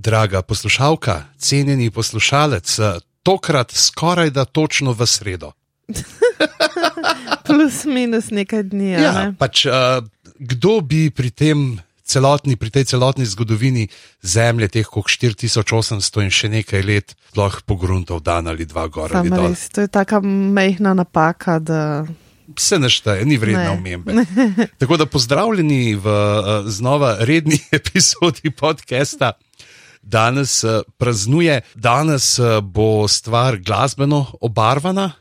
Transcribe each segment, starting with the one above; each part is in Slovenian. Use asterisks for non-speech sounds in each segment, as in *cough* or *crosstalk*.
draga poslušalka, cenjeni poslušalec, tokrat skoraj da točno v sredo. *laughs* Plus minus nekaj dni. Ja, ne? pač, uh, kdo bi pri, tem celotni, pri tej celotni zgodovini Zemlje, teh kot 4800 in še nekaj let, sploh pogruntal dan ali dva gor ali Samo dol? res, to je taka mehna napaka, da Vse našteje, ni vredno Ne. omembe. Tako da pozdravljeni v uh, znova redni *laughs* epizodi podcasta. Danes uh, praznuje, danes uh, bo stvar glasbeno obarvana,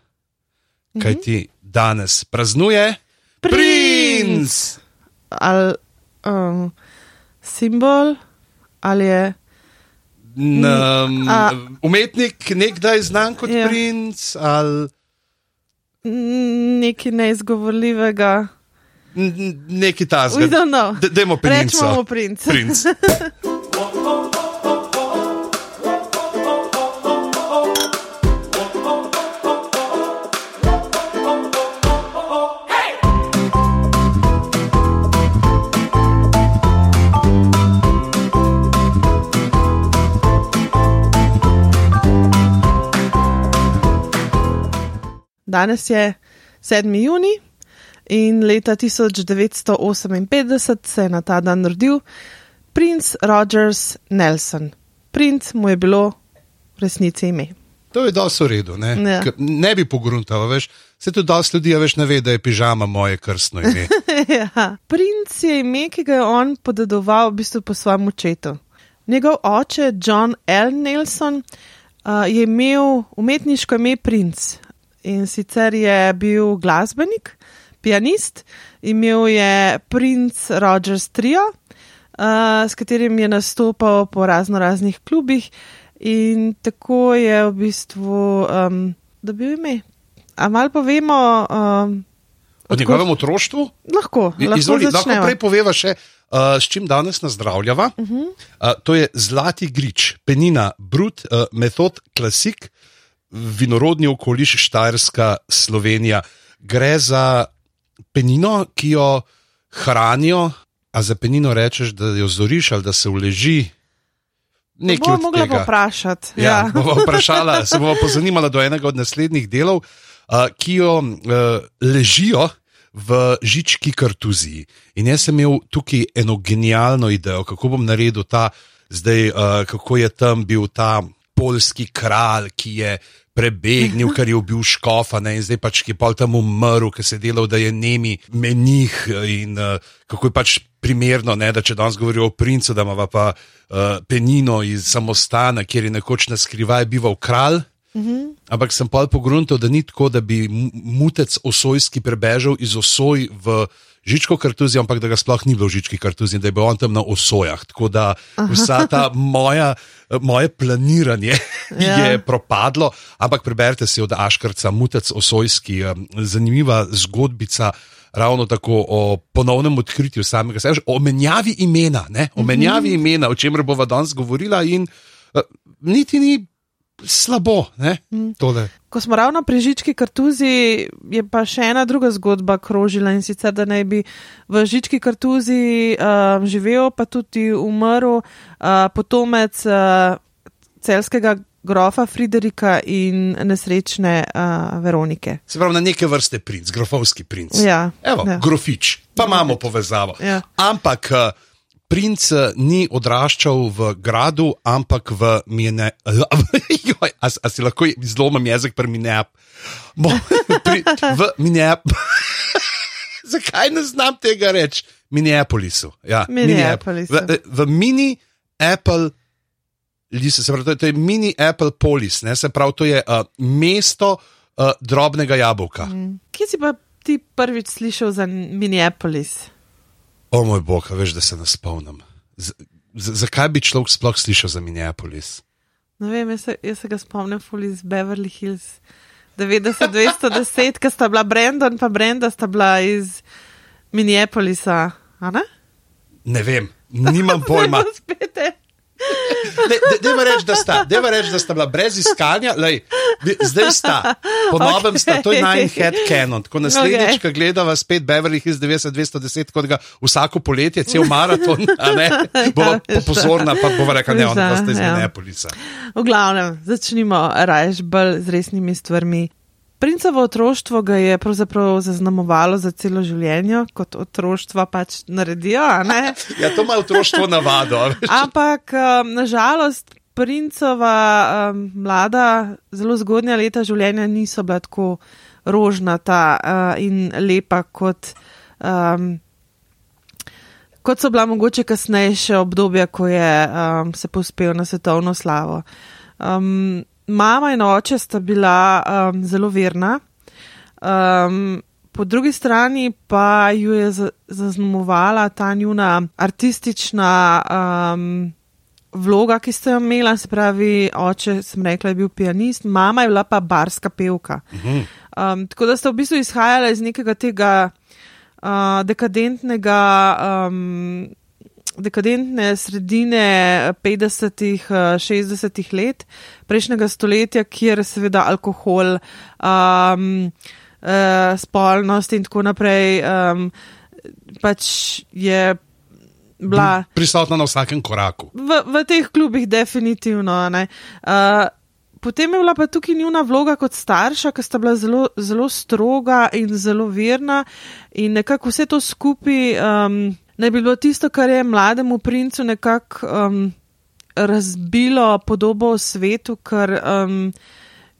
kajti danes praznuje princ. ali um, simbol ali je. Um, A- umetnik, nekdaj znan kot Ja. princ, ali mm, Nekaj neizgovorljivega. n- n- nekaj We tasga. don't know. D- Dajmo princa. Rečemo princ. Princ. *laughs* Danes je 7. juni in leta 1958 se je na ta dan rodil princ Rogers Nelson. Princ mu je bilo v resnici ime. To je dosti v redu. Ne, Ja. Ne bi pogruntal, veš. Se tudi dosti ljudi, a veš, ne ve, da je pižama moje krstno ime. *laughs* ja. Princ je ime, ki ga je on podedoval v bistvu po svojem očetu. Njegov oče, John L. Nelson, uh, je imel umetniško ime Princ in sicer je bil glasbenik, pianist, imel je Prince Rogers Trio, uh, s katerim je nastopal po razno raznih klubih in tako je v bistvu um, dobil ime. A malo povemo. Um, O njegovem otroštvu? Lahko, lahko Izvoli, lahko začnemo. prej poveva še, uh, s čim danes nazdravljava. Uh -huh. uh, to je Zlati grič, penina, brut, uh, metod, klasik, vinorodni okoliš Štajerska, Slovenija. Gre za penino, ki jo hranijo, a za penino rečeš, da jo zoriš ali da se uleži. Nekaj Bomo mogla tega. vprašati. Ja, Ja. bova vprašala, se bomo pozanimala do enega od naslednjih delov, uh, ki jo uh, ležijo v žički kartuziji. In jaz sem imel tukaj eno genialno idejo, kako bom naredil ta, zdaj, uh, kako je tam bil ta polski kralj, ki je prebegnil, ker je ubil škofa, ne, in zdaj pač je pol tam umrl, ker se je delal, da je nemi menih in uh, kako je pač primerno, ne, da če danes govorijo o princu, da ima pa uh, penino iz samostana, kjer je nekoč na skrivaj bival kralj. Ampak sem pa pogruntal, da ni tako, da bi mu- mutec osojski prebežal iz osoj v žičko kartuzijo, ampak da ga sploh ni bilo v žički kartuzijo, da je bil on tam na osojah. Tako da vsa ta moja, moje planiranje Ja. je propadlo. Ampak preberite si od Aškarca, mutec osojski, zanimiva zgodbica. Ravno tako o ponovnem odkritju samega sebe, o menjavi imena, ne? o menjavi imena, o čemer bova danes govorila, in uh, niti ni slabo, ne, tole. Ko smo ravno pri žički kartuzi, je pa še ena druga zgodba krožila in sicer, da naj bi v žički kartuzi uh, živel, pa tudi umrl uh, potomec uh, celskega grofa Friderika in nesrečne uh, Veronike. Se pravi, na neke vrste princ, grofovski princ. Ja, Evo, ja. ja. grofič, pa imamo povezavo. Ja. Ampak uh, princ uh, ni odraščal v gradu, ampak v mine. *laughs* Joj, a, a si lahko zlomim jezik pri Minneap. *laughs* V Minneap. *laughs* Zakaj ne znam tega reči? Minneapolisu. Ja, Minneapolisu. V, v mini Apple. Lise, se pravi, to je, to je mini Apple polis, ne? se pravi, to je uh, mesto uh, drobnega jabolka. Mm. Kje si pa ti prvič slišal za Minneapolis? O moj bog, veš, da se ne spomnim. Z, z, zakaj bi človek sploh slišal za Minneapolis? Ne vem, jaz se, jaz se ga spomnim iz Beverly Hills. 90-210, ki sta bila Brandon pa Brenda, sta bila iz Minneapolisa. a ne? Ne vem, nimam pojma. *laughs* Bo. Deva reči, da sta, reči, da sta bila brez iskanja, lej, zdaj sta, po novem okay. sta, to je nine head canon. Ko naslednjič, Ok. okay. ko gledava spet Beverly Hills 90-210, kot ga vsako poletje, cel maraton, ne, bova Ja, pozorna, pa bova rekla, ne, on pa ste iz Ja. Minneapolisa. V glavnem, začnimo rajš bolj z resnimi stvarmi. Princovo otroštvo ga je pravzaprav zaznamovalo za celo življenje, kot otroštva pač naredijo? *laughs* Ja, to ima otroštvo navado. Ampak um, nažalost, princova um, mlada, zelo zgodnja leta življenja niso bila tako rožnata uh, in lepa kot. Um, Kot so bila mogoče kasnejše obdobja, ko je um, se povzpel na svetovno slavo. Um, mama in oče sta bila um, zelo verna, um, po drugi strani pa ju je za- zaznamovala ta njuna artistična um, vloga, ki ste jo imela, se pravi, oče, sem rekla, je bil pianist, mama je bila pa barska pevka. Um, tako da sta v bistvu izhajala iz nekega tega uh, dekadentnega. Um, Dekadentne sredine 50-ih, 60-ih let prejšnjega stoletja, kjer seveda alkohol, um, uh, spolnost in tako naprej um, pač je bila Prisotna na vsakem koraku. v, v teh klubih, definitivno. ne. Uh, potem je bila pa tukaj njuna vloga kot starša, ki sta bila zelo, zelo stroga in zelo verna, in nekako vse to skupaj um, naj bi bilo tisto, kar je mlademu princu nekako um, razbilo podobo o svetu, ker um,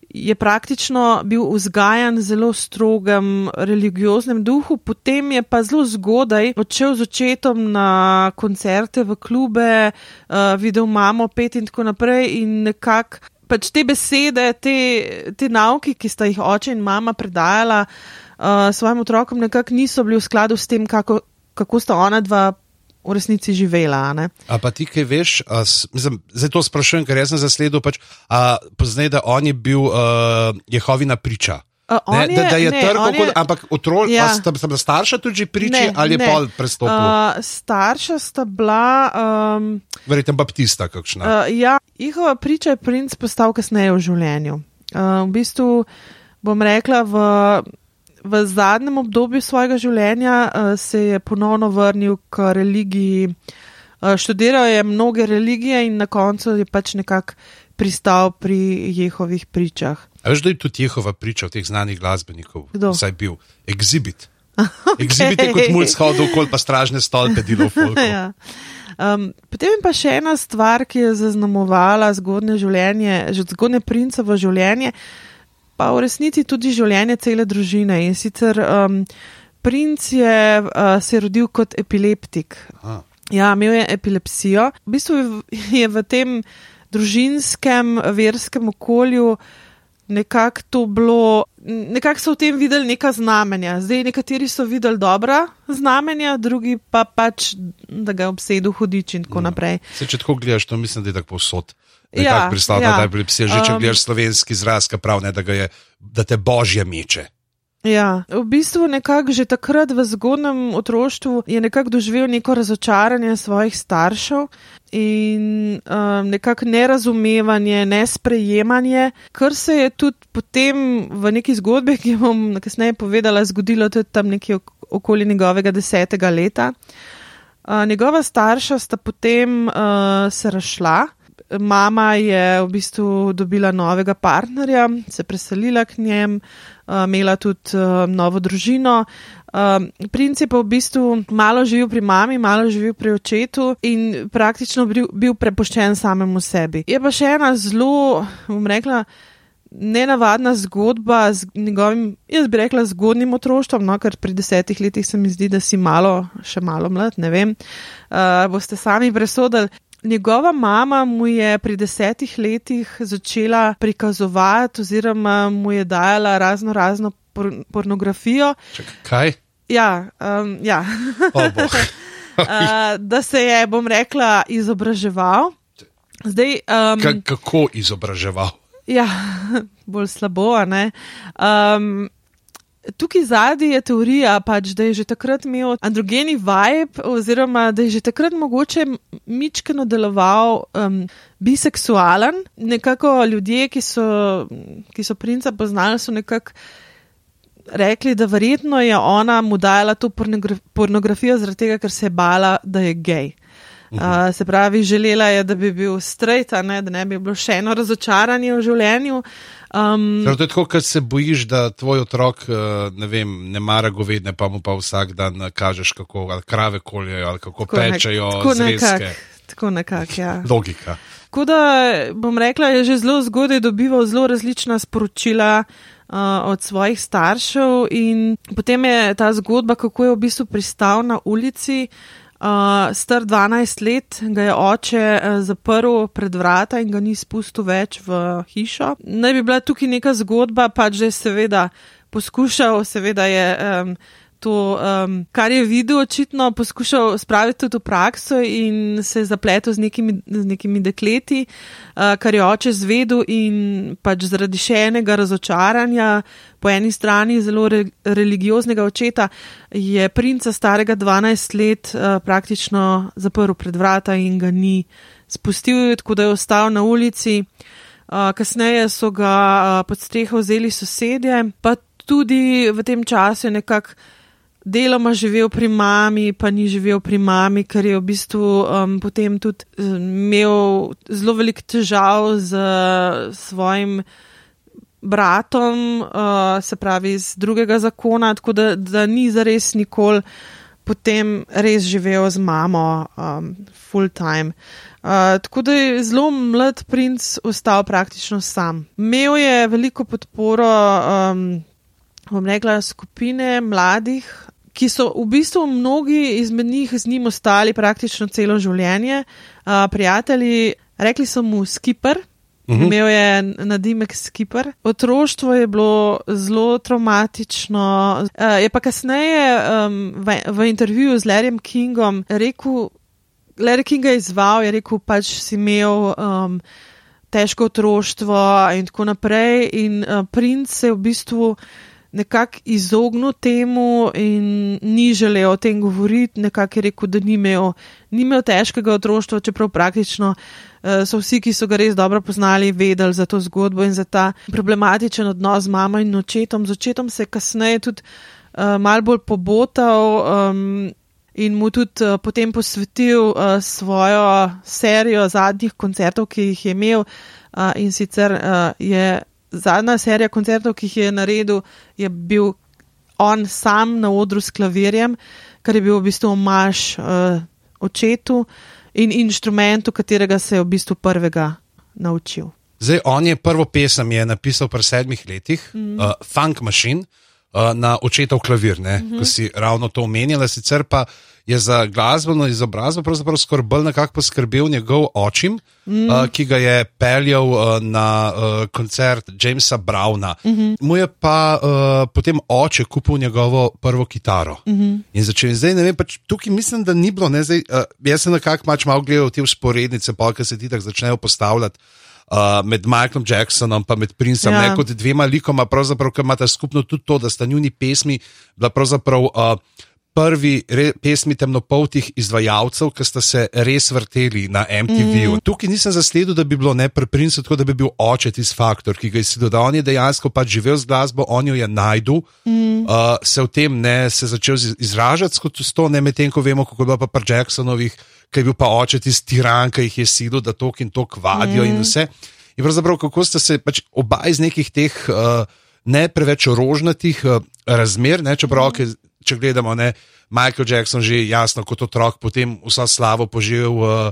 je praktično bil vzgajan v zelo strogem religioznem duhu, potem je pa zelo zgodaj odšel z očetom na koncerte v klube, uh, videl mamo pet in tako naprej in nekako. Pač te besede, te, te nauke, ki sta jih oče in mama predajala uh, svojim otrokom, nekako niso bili v skladu s tem, kako, kako sta ona dva v resnici živela. a pa ti kaj veš, a, mislim, zdaj to sprašujem, ker jaz sem zasledil, pač, a poznaj, da on je bil uh, Jehovina priča. On Ne, da, da je trgal, kot, ampak otrok, Ja. sta, sta starša tudi priči Ne, ali je ne. pol prestopil? Uh, Uh, starša sta bila. Um, Verjetno baptista, kakšna. Uh, uh, ja, njihova priča je princ postal kasneje v življenju. Uh, v bistvu bom rekla, v, v zadnjem obdobju svojega življenja uh, se je ponovno vrnil k religiji. Uh, študiral je mnoge religije in na koncu je pač nekako pristal pri Jehovih pričah. A veš, da je tudi Jehova priča od teh znanih glasbenikov? Kdo? Saj bil Exhibit. *laughs* Okay. Exhibit je kot mulj shodil okoli, pa stražne stolpe delo v folku. *laughs* ja. um, potem je pa še ena stvar, ki je zaznamovala zgodne življenje, že zgodne princovo življenje, pa v resnici tudi življenje cele družine. In sicer um, princ je uh, se rodil kot epileptik. Aha. Ja, imel je epilepsijo. V bistvu je v- *laughs* je tem družinskem, verskem okolju nekako to bilo, nekako so v tem videli neka znamenja. Zdaj, nekateri so videli dobra znamenja, drugi pa pač, da ga je obsedel hudič in tako naprej. Se, če tako gledaš, to mislim, da je tako posod. Ja, Predstavljam, ja. epilepsija, že če Um, gledaš slovenski izraz, ki pravi, ne, da, je, da te božje meče. Ja, v bistvu nekako že takrat v zgodnem otroštvu je nekako doživel neko razočaranje svojih staršev in um, nekako nerazumevanje, nesprejemanje, kar se je tudi potem v neki zgodbi, ki jo bom kasneje povedala, zgodilo tudi tam nekje ok- okoli njegovega desetega leta. Uh, njegova starša sta potem uh, se razšla. Mama je v bistvu dobila novega partnerja, se preselila k njem, uh, imela tudi uh, novo družino. Um, princ je pa v bistvu malo živel pri mami, malo živel pri očetu in praktično bil, bil prepuščen samemu sebi. Je pa še ena zelo, bom rekla, nenavadna zgodba z njegovim, jaz bi rekla, zgodnim otroštvom, no, ker pri desetih letih se mi zdi, da si malo, še malo mlad, ne vem. Uh, boste sami presodili. Njegova mama mu je pri desetih letih začela prikazovati, oziroma mu je dajala razno razno por pornografijo. Čak, kaj? Ja, um, ja. O, bog. *laughs* uh, da se je, bom rekla, izobraževal. Zdaj, um, Ka, kako izobraževal? Ja, *laughs* bolj slabo, ne. Um, tukaj zadnji je teorija, pač, da je že takrat imel androgeni vibe, oziroma da je že takrat mogoče mičkeno deloval um, biseksualen. Nekako ljudje, ki so, ki so princa poznali, so nekako rekli, da verjetno je ona mu dajala to pornografijo zaradi tega, ker se je bala, da je gej. Uh, se pravi, želela je, da bi bil straight, ne, da ne bi bilo še eno razočaranje v življenju. Um, to je tako, kot se bojiš, da tvoj otrok ne, vem, ne mara govedne, pa mu pa vsak dan kažeš, kako krave koljejo ali kako tako pečejo. Tako nekako. Tako nekak, ja. Logika. Tako da bom rekla, je že zelo zgodaj dobival zelo različna sporočila. Uh, od svojih staršev, in potem je ta zgodba, kako je v bistvu pristal na ulici, uh, Uh, star 12 let ga je oče uh, zaprl pred vrata in ga ni spustil več v hišo. Naj bi bila tukaj neka zgodba, pač že seveda poskušal, seveda je. Um, to, um, kar je videl, očitno poskušal spraviti tudi v prakso in se zapletel z nekimi, z nekimi dekleti, uh, kar je oče zvedel in pač zaradi še enega razočaranja, po eni strani zelo re, religioznega očeta, je princa starega 12 let uh, praktično zaprl pred vrata in ga ni spustil, tako da je ostal na ulici. Uh, kasneje so ga uh, pod streho vzeli sosedje, pa tudi v tem času je nekako deloma živel pri mami, pa ni živel pri mami, ker je v bistvu um, potem tudi um, imel zelo veliko težav z svojim bratom, uh, se pravi iz drugega zakona, tako da, da ni zares nikoli potem res živel z mamo um, full time. Uh, tako da je zelo mlad princ ostal praktično sam. Imel je veliko podporo, um, bom rekla, skupine mladih ki so v bistvu mnogi izmed njih z njim ostali praktično celo življenje, uh, prijatelji, rekli so mu Skipper. Uhum. Imel je nadimek Skipper. Otroštvo je bilo zelo traumatično. Uh, je pa kasneje um, v, v intervjuju z Larryjem Kingom rekel, Larry King je izval, je rekel, pač si imel um, težko otroštvo in tako naprej. In uh, princ se je v bistvu nekako izognil temu in ni želel o tem govoriti, nekako je rekel, da ni imel, ni imel težkega otroštva, čeprav praktično uh, so vsi, ki so ga res dobro poznali, vedeli za to zgodbo in za ta problematičen odnos z mamo in očetom. Z očetom se je kasneje tudi uh, mal bolj pobotal. Um, In mu tudi uh, potem posvetil uh, svojo serijo zadnjih koncertov, ki jih je imel, uh, in sicer uh, je zadnja serija koncertov, ki jih je naredil, je bil on sam na odru s klavirjem, kar je bil v bistvu omaž uh, očetu in inštrumentu, katerega se je v bistvu prvega naučil. Zdaj, on je prvo pesem je napisal pri sedmih letih, mm -hmm. uh, Funk Machine, uh, na očetov klavir, mm -hmm. ko si ravno to omenjala, sicer pa je za glasbeno izobrazbo pravzaprav skoraj bolj nekako poskrbel njegov očim, mm. uh, ki ga je peljal uh, na uh, koncert Jamesa Browna. Mm -hmm. Mu je pa uh, potem oče kupil njegovo prvo kitaro. Mm -hmm. In začel, zdaj ne vem, pač tukaj mislim, da ni bilo, ne, zdaj, uh, jaz sem nekako pač malo gledal te usporednice, pa ki se ti tako začnejo postavljati. Uh, med Michaelom Jacksonom in med Princem, ja. ne kot dvema likoma, ki imata skupno tudi to, da sta njuni pesmi bila pravzaprav. Uh, prvi re, pesmi temnopoltih izvajalcev, ki sta se res vrteli na MTV-ju. Mm. Tukaj nisem zasledil, da bi bilo ne preprinco, tako da bi bil oče tisti faktor, ki ga je si dodal. On je dejansko pač živel z glasbo, on jo je najdu, mm. uh, se v tem ne se začel izražati kot to, ne medtem, ko vemo, kako je bilo pa pri Jacksonovih, ki je bil pa oče tisti tiran, ki jih je sidil, da tok in tok vadijo mm. in vse. In pravzaprav, kako ste se pač oba iz nekih teh. Uh, Ne preveč rožnatih uh, razmer, ne, čeprav, mm če gledamo, ne, Michael Jackson že jasno kot otrok, potem vso slavo poživel, uh,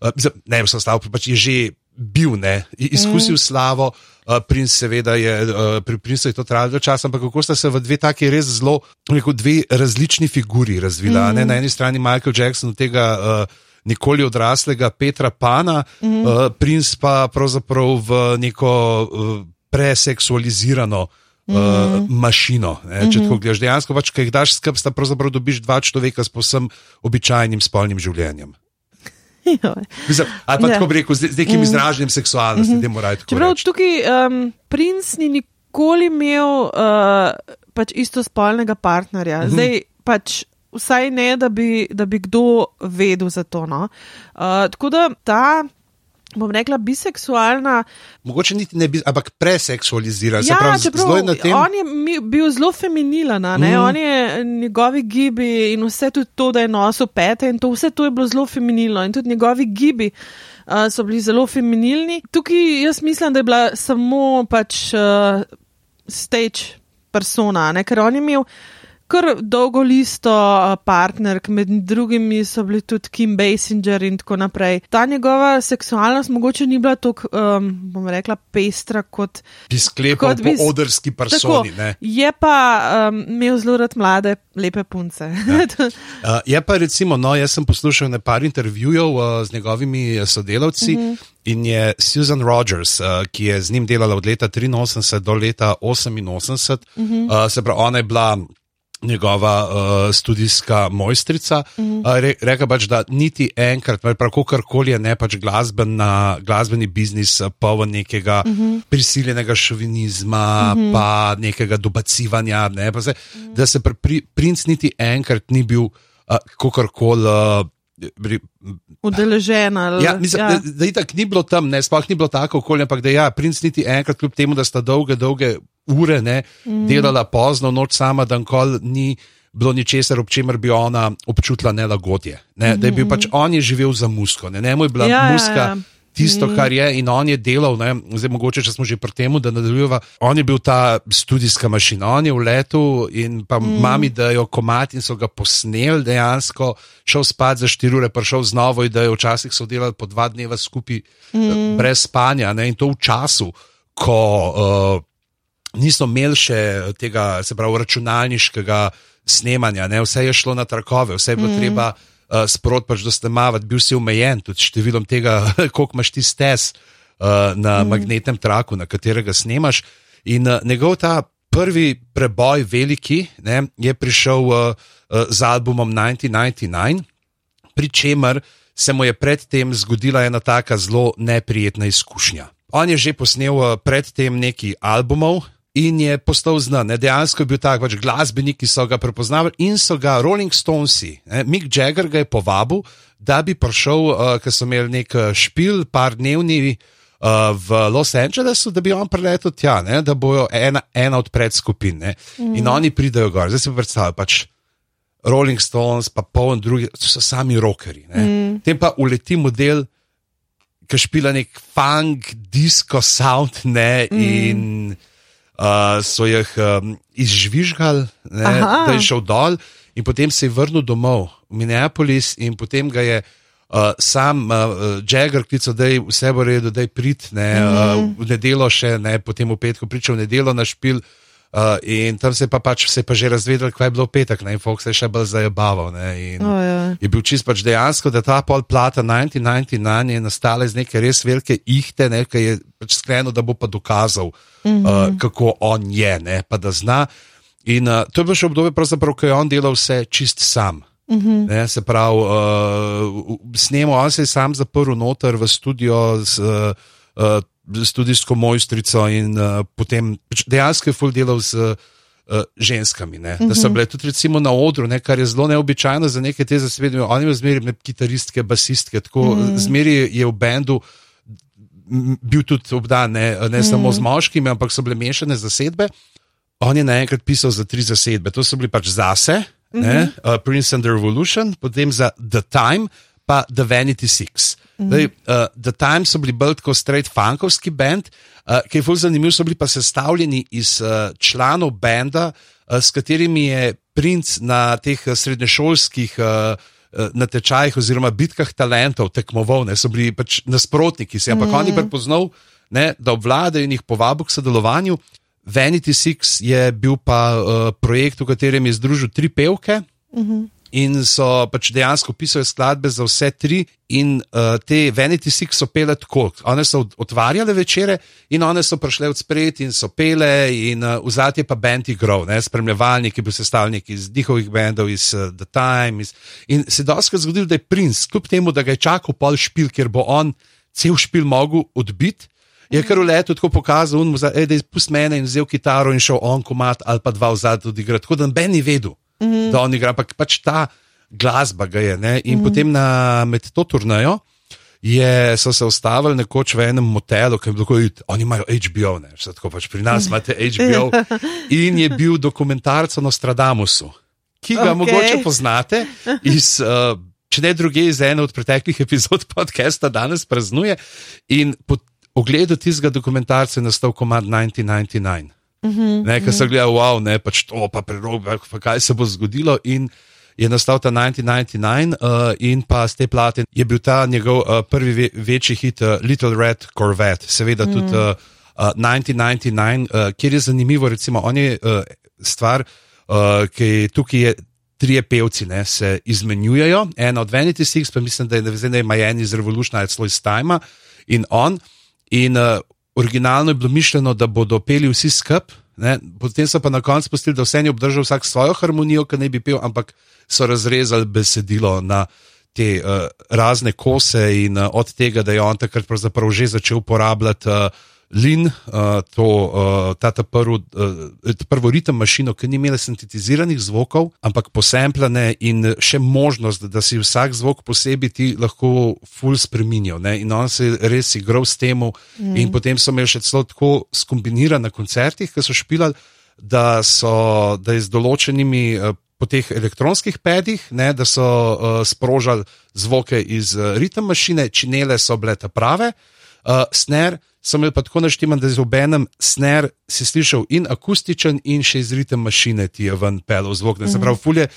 uh, ne vso slavo, pač je že bil, ne, izkusil mm. slavo, uh, princ seveda je, uh, pri princu je to trajalo čas, ampak kako sta se v dve taki res zelo, neko dve različni figuri razvila. Mm. Ne, na eni strani Michael Jackson tega. Uh, Nikoli odraslega Petra Pana, mm uh, princ pa pravzaprav v neko uh, preseksualizirano uh, uh, mašino. Ne, če tako gledaš, dejansko pač, kaj daš skrb, sta pravzaprav dobiš dva človeka s posem običajnim spolnim življenjem. Mislim, ali pa ja. tako bi rekel, z, z nekim mm. izraženjem seksualnosti, mm -hmm. da morajo tako. Čeprav tukaj um, princ ni nikoli imel uh, pač istospolnega partnerja. Mhm. Zdaj pač. Vsaj ne, da bi, da bi kdo vedel za to. No? Uh, tako da ta, bom rekla, biseksualna. Mogoče niti ne bi, ampak preseksualizira. se Ja, pravi, čeprav je na tem. on je bil zelo feminilen, on je njegovi gibi in vse tudi to, da je nosil pete in to, vse to je bilo zelo feminilno in tudi njegovi gibi. Uh, so bili zelo feminilni. Tukaj jaz mislim, da je bila samo pač uh, stage persona, ne? ker on je imel kar dolgo listo partnerk, med drugimi so bili tudi Kim Basinger in tako naprej. Ta njegova seksualnost mogoče ni bila tako, um, bom rekla, pestra kot Bi sklepal Kot po bi s- odrski personi. ne. Je pa um, imel zelo rad mlade, lepe punce. Ja. *laughs* Uh, je pa recimo, no, jaz sem poslušal nekaj intervjujev uh, z njegovimi uh, sodelavci uh -huh. in je Susan Rogers, uh, ki je z njim delala od leta 83 do leta 88, uh -huh. uh, se pravi, ona je bila. Njegova uh, študijska mojstrica uh -huh. uh, re, reka pač, da niti enkrat, prav karkoli je ne pač glasbena, glasbeni biznis, uh, poln nekega uh -huh. prisiljenega šovinizma, uh -huh. pa nekega dobacivanja. Ne, pa se, uh -huh. Da se pri, pri, princ niti enkrat ni bil uh, kakorkoli. Uh, pri- Udeležena. Ja, mislim, ja. Da, da itak ni bilo tam, ne, sploh ni bilo tako okolje, ampak da ja, princ niti enkrat, kljub temu, da sta dolge, dolge ure ne, mm. delala pozno noč sama, da nikoli ni bilo ničesar, ob čemer bi ona občutila nelagodje. Ne, mm. Da je bil pač on je živel za musko, ne, njemu je bila Ja, ja, ja, muska. ja. Tisto, kar je, in on je delal, ne, zdaj mogoče, če smo že pri tem, da nadaljujeva. On je bil ta študijska mašina, on je v letu in pa mm. mami, da jo komat in so ga posneli dejansko, šel spat za štiri ure, prišel z novo idejo, včasih so delali po dva dneva skupaj, mm. brez spanja ne, in to v času, ko uh, nismo imeli še tega, se pravi, računalniškega snemanja, ne, vse je šlo na trakove, vse je bilo mm. treba uh, sprot pač dostemavati, bil si omejen tudi številom tega, *laughs* koliko imaš ti stes uh, na mm. magnetnem traku, na katerega snemaš. In uh, njegov ta prvi preboj, veliki, ne, je prišel uh, uh, z albumom 1999, pri čemer se mu je predtem zgodila ena taka zelo neprijetna izkušnja. On je že posnel uh, predtem nekaj albumov. In je postal znan, ne? dejansko je bil tak pač glasbenik, ki so ga prepoznavali in so ga Rolling Stonesi, ne? Mick Jagger ga je povabil, da bi prišel, uh, ker so imeli nek uh, špil, par dnevni uh, v Los Angelesu, da bi on preletel tja, ne? da bojo ena, ena od predskupin. Mm. In oni pridejo gor, zdaj si predstavljaj pač. Rolling Stones, pa poln drugih, to so sami rokeri. Mm. Tem pa uleti model, ki špila nek funk, disco sound, ne, mm. in uh, so jih um, izžvižgali, ne, Aha. da je šel dol, in potem se je vrnil domov v Minneapolis, in potem ga je. Uh, sam uh, Jagger klical, da je vse v redu, da je prid, ne, mm -hmm. uh, v nedeljo še, ne, potem v petku pričal v nedeljo na špil. Uh, in tam se je pa, pač, se je pa že razvedel, kaj je bilo v petek, ne, in Fox se je še bolj zabaval. Ne, in, O, ja. je bil čist pač dejansko, da ta pol plata 1999 je nastala iz neke res velike ihte, ne, ki je pač sklenil, da bo pa dokazal, mm -hmm. uh, kako on je, ne, pa da zna. In uh, to je bilo še obdobje, ko je on delal vse čist sam. Mm -hmm. ne, se pravi, uh, snemo, on se je sam zaprl noter v studio z uh, uh, študijsko mojstrico in uh, potem pač dejansko je full delal z. Uh, uh, ženskami. Ne? Da so bile tudi recimo na odru, ne? kar je zelo neobičajno za neke te zasebne. Oni imajo zmeraj kitaristke, basistke, tako mm. zmeraj je v bendu. Bil tudi obdan ne, ne mm. samo z moškimi, ampak so bile mešane zasedbe. On je naenkrat pisal za tri zasedbe, to so bili pač zase, mm -hmm. ne, uh, Prince and the Revolution, potem za The Time, pa The Vanity Six. Mm -hmm. Dej, uh, The Time so bili bolj kot straight funkovski band, uh, ki je zelo zanimiv, so bili pa sestavljeni iz uh, članov benda, uh, s katerimi je princ na teh srednješolskih. Uh, Na tečajih oziroma bitkah talentov tekmoval, ne, so bili pač nasprotniki, se, ampak mm. on je prepoznal, ne, da obvladajo in jih povabil k sodelovanju. Vanity Six je bil pa uh, projekt, v katerem je združil tri pevke uh -huh. In so pač dejansko pisali skladbe za vse tri. In uh, te Vanity Six so pele tako, one so otvarjale večere in one so prišle od spred in so pele, in uh, v zadnje pa bend igral, spremljevalnik je bil sestavljen iz njihovih bendov, iz uh, The Time. Iz, in se je doskrat zgodilo, da je princ, kljub temu, da ga je čakal pol špil, ker bo on cel špil mogel odbiti Je kar v letu tako pokazal, mu ej, da je pust mene in vzel kitaro in šel on komat ali pa dva vzad odigrati. Tako da noben ni vedel, mm -hmm. da on igra, ampak pač ta glasba ga je. Ne? In mm -hmm. potem na, med to turnajo je, so se ustavili nekoč v enem motelu, ki je bilo tako, oni imajo HBO, ne, tako pač pri nas imate HBO. *laughs* In je bil dokumentarc o Nostradamusu, ki ga okay. mogoče poznate iz. Uh, Če ne druge, iz ene od preteklih *laughs* epizod podcasta danes praznuje. In po ogledu tistega dokumentarca je nastal komad 1999. Mm -hmm, Nekaj sem gledal, wow, ne pač to, pa prerobe, pa kaj se bo zgodilo. In je nastal ta 1999, uh, in pa z te plate je bil ta njegov uh, prvi ve večji hit, uh, Little Red Corvette, seveda mm. tudi uh, uh, 1999, uh, kjer je zanimivo, recimo, on je uh, stvar, uh, ki tukaj je. Trije pevci ne, se izmenjujejo, ena od Vanity Six, pa mislim, da je zdaj Miami iz Revolution ali Slow Time in on. In uh, originalno je bilo mišljeno, da bodo peli vsi skupaj, potem so pa na koncu pustili, da vse je obdržal vsak svojo harmonijo, ki ne bi pel, ampak so razrezali besedilo na te uh, razne kose in uh, od tega, da je on takrat že začel uporabljati. Uh, Lin, uh, to, uh, ta, ta, prv, uh, ta prvo ritem mašino, ki ni imela sintetiziranih zvokov, ampak posempljene in še možnost, da si vsak zvok posebej ti lahko ful spremenil. In on se je res igral s tem, mm. in potem so imeli še celo tako skombinirane na koncertih, ki so špilali, da, so, da je z določenimi. Uh, Po teh elektronskih pedih, ne, da so uh, sprožili zvoke iz uh, ritem mašine, činele so bile ta prave, uh, sner, sem imel pa tako naštiman, da z obenem sner si slišal in akustičen, in še izritem mašine ti je ven pel zvok. Ne, se pravi, fulje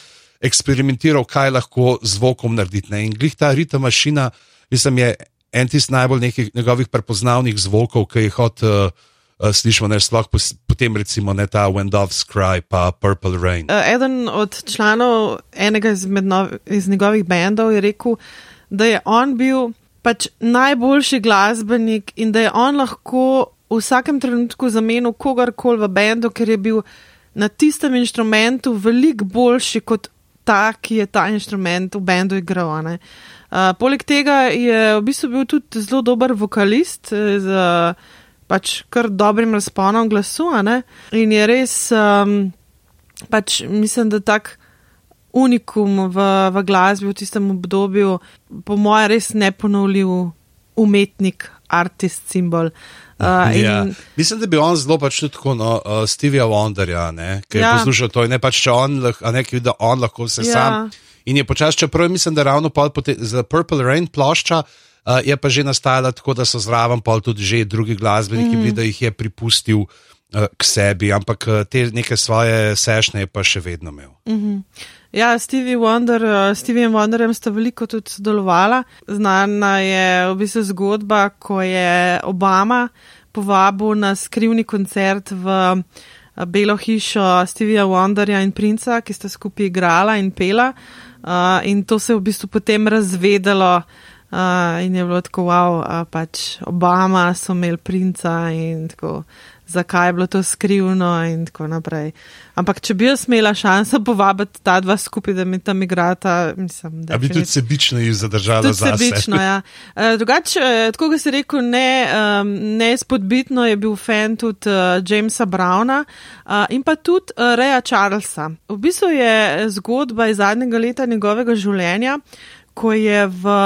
eksperimentiral, kaj lahko zvokom narediti. Ne. In glih ta ritem mašina, mislim, je en tist najbolj nekih njegovih prepoznavnih zvokov, ki jih od. Uh, Slišimo, je sploh potem, recimo, ne ta When Doves Cry, pa Purple Rain. Uh, eden od članov enega izmed nov, iz njegovih bendov je rekel, da je on bil pač najboljši glasbenik in da je on lahko v vsakem trenutku zamenil kogarkoli v bendu, ker je bil na tistem inštrumentu veliko boljši kot ta, ki je ta inštrument v bendu igral. Uh, poleg tega je v bistvu bil tudi zelo dober vokalist eh, z pač kar dobrim razponom glasu in je res, um, pač mislim, da tak unikum v, v glasbi v tistem obdobju, po mojem, res neponovljiv umetnik, artist, simbol. *laughs* Uh, in... ja. Mislim, da bi on zelo pač tudi tako, no, uh, Stevie Wonderja, ki je ja. poslušal to, ne pač, če on, ne, ki vidi, da on lahko vse ja. sam. In je počasi, čeprav mislim, da ravno za Purple Rain plošča. Uh, je pa že nastajala tako, da so zraven pol tudi že drugi glasbeniki, mm. da jih je pripustil uh, k sebi, ampak uh, te neke svoje sešnje je pa še vedno imel. Mm -hmm. Ja, Stevie Wonder, uh, Stevie Wonderjem sta veliko tudi sodelovala. Znana je v bistvu zgodba, ko je Obama povabil na skrivni koncert v uh, Belo hišo Stevija Wonderja in Princa, ki sta skupaj igrala in pela. Uh, in to se je v bistvu potem razvedelo. Uh, in je bilo tako, wow, uh, pač Obama so imeli princa in tako zakaj je bilo to skrivno in tako naprej. Ampak, če bi jaz imela šanso povabiti ta dva skupaj, da mi tam igrata, mislim, da bi tudi sebično jih zadržala za sebe. Sebično, ja. E, drugače, e, tako kot si rekel, ne, um, ne spodbitno je bil fan tudi uh, Jamesa Browna uh, in pa tudi uh, Reja Charlesa. V bistvu je zgodba iz zadnjega leta njegovega življenja, ko je v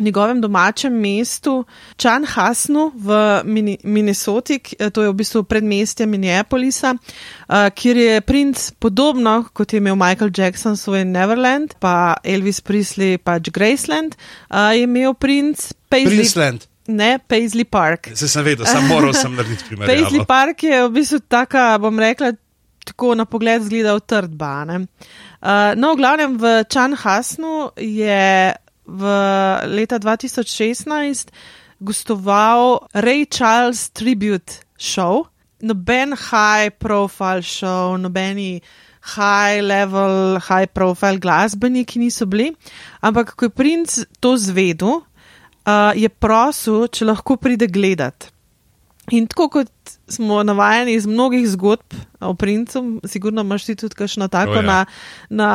njegovem domačem mestu, Čan Hasnu v Minnesoti, eh, to je v bistvu predmestje Minneapolisa, uh, kjer je princ podobno kot je imel Michael Jackson svoj Neverland, pa Elvis Presley pač Graceland, uh, je imel princ Paisley. Ne, Paisley Park. Se sem vedel, sem moral sem narediti *laughs* primer. Paisley Park je v bistvu taka, bom rekla, tako na pogled zgleda utrdba. Uh, no, v glavnem v Čan Hasnu je v leta 2016 gostoval Ray Charles Tribute Show. Noben high profile show, nobeni high level, high profile glasbeniki niso bili, ampak ko je princ to zvedel, uh, je prosil, če lahko pride gledat. In tako kot smo navajeni iz mnogih zgodb o princu, sigurno imaš ti tudi kakšno tako oh, ja. na, na,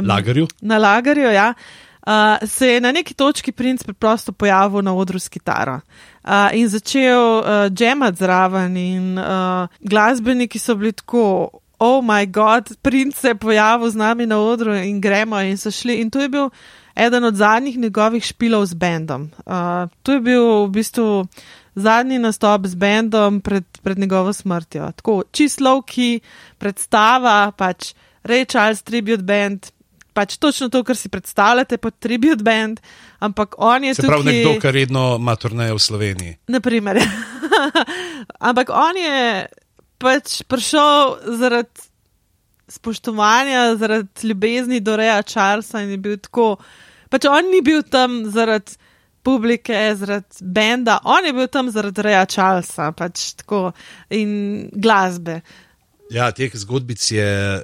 um, lagerju. Na lagerju, ja. Uh, uh, se je na neki točki princ preprosto pojavil na odru s kitaro. Uh, in začel uh, džemati zraven, in uh, glasbeniki so bili tako, oh moj bog, princ se je pojavil z nami na odru in gremo in so šli. In to je bil eden od zadnjih njegovih špilov z bendom. Uh, to je bil v bistvu zadnji nastop z bendom pred, pred njegovo smrtjo. Tako čislovki, predstava, pač Ray Charles Tribute Band. Pač točno to, kar si predstavljate pod Tribute Band, ampak on je Se tukaj. pravi, nekdo, ki redno ima turneje v Sloveniji. Naprimer. *laughs* ampak on je pač prišel zaradi spoštovanja, zaradi ljubezni do Reja Charlesa in je bil tako. Pač on ni bil tam zaradi publike, zaradi benda, on je bil tam zaradi Reja Charlesa pač tako, in glasbe. Ja, teh zgodbic je uh,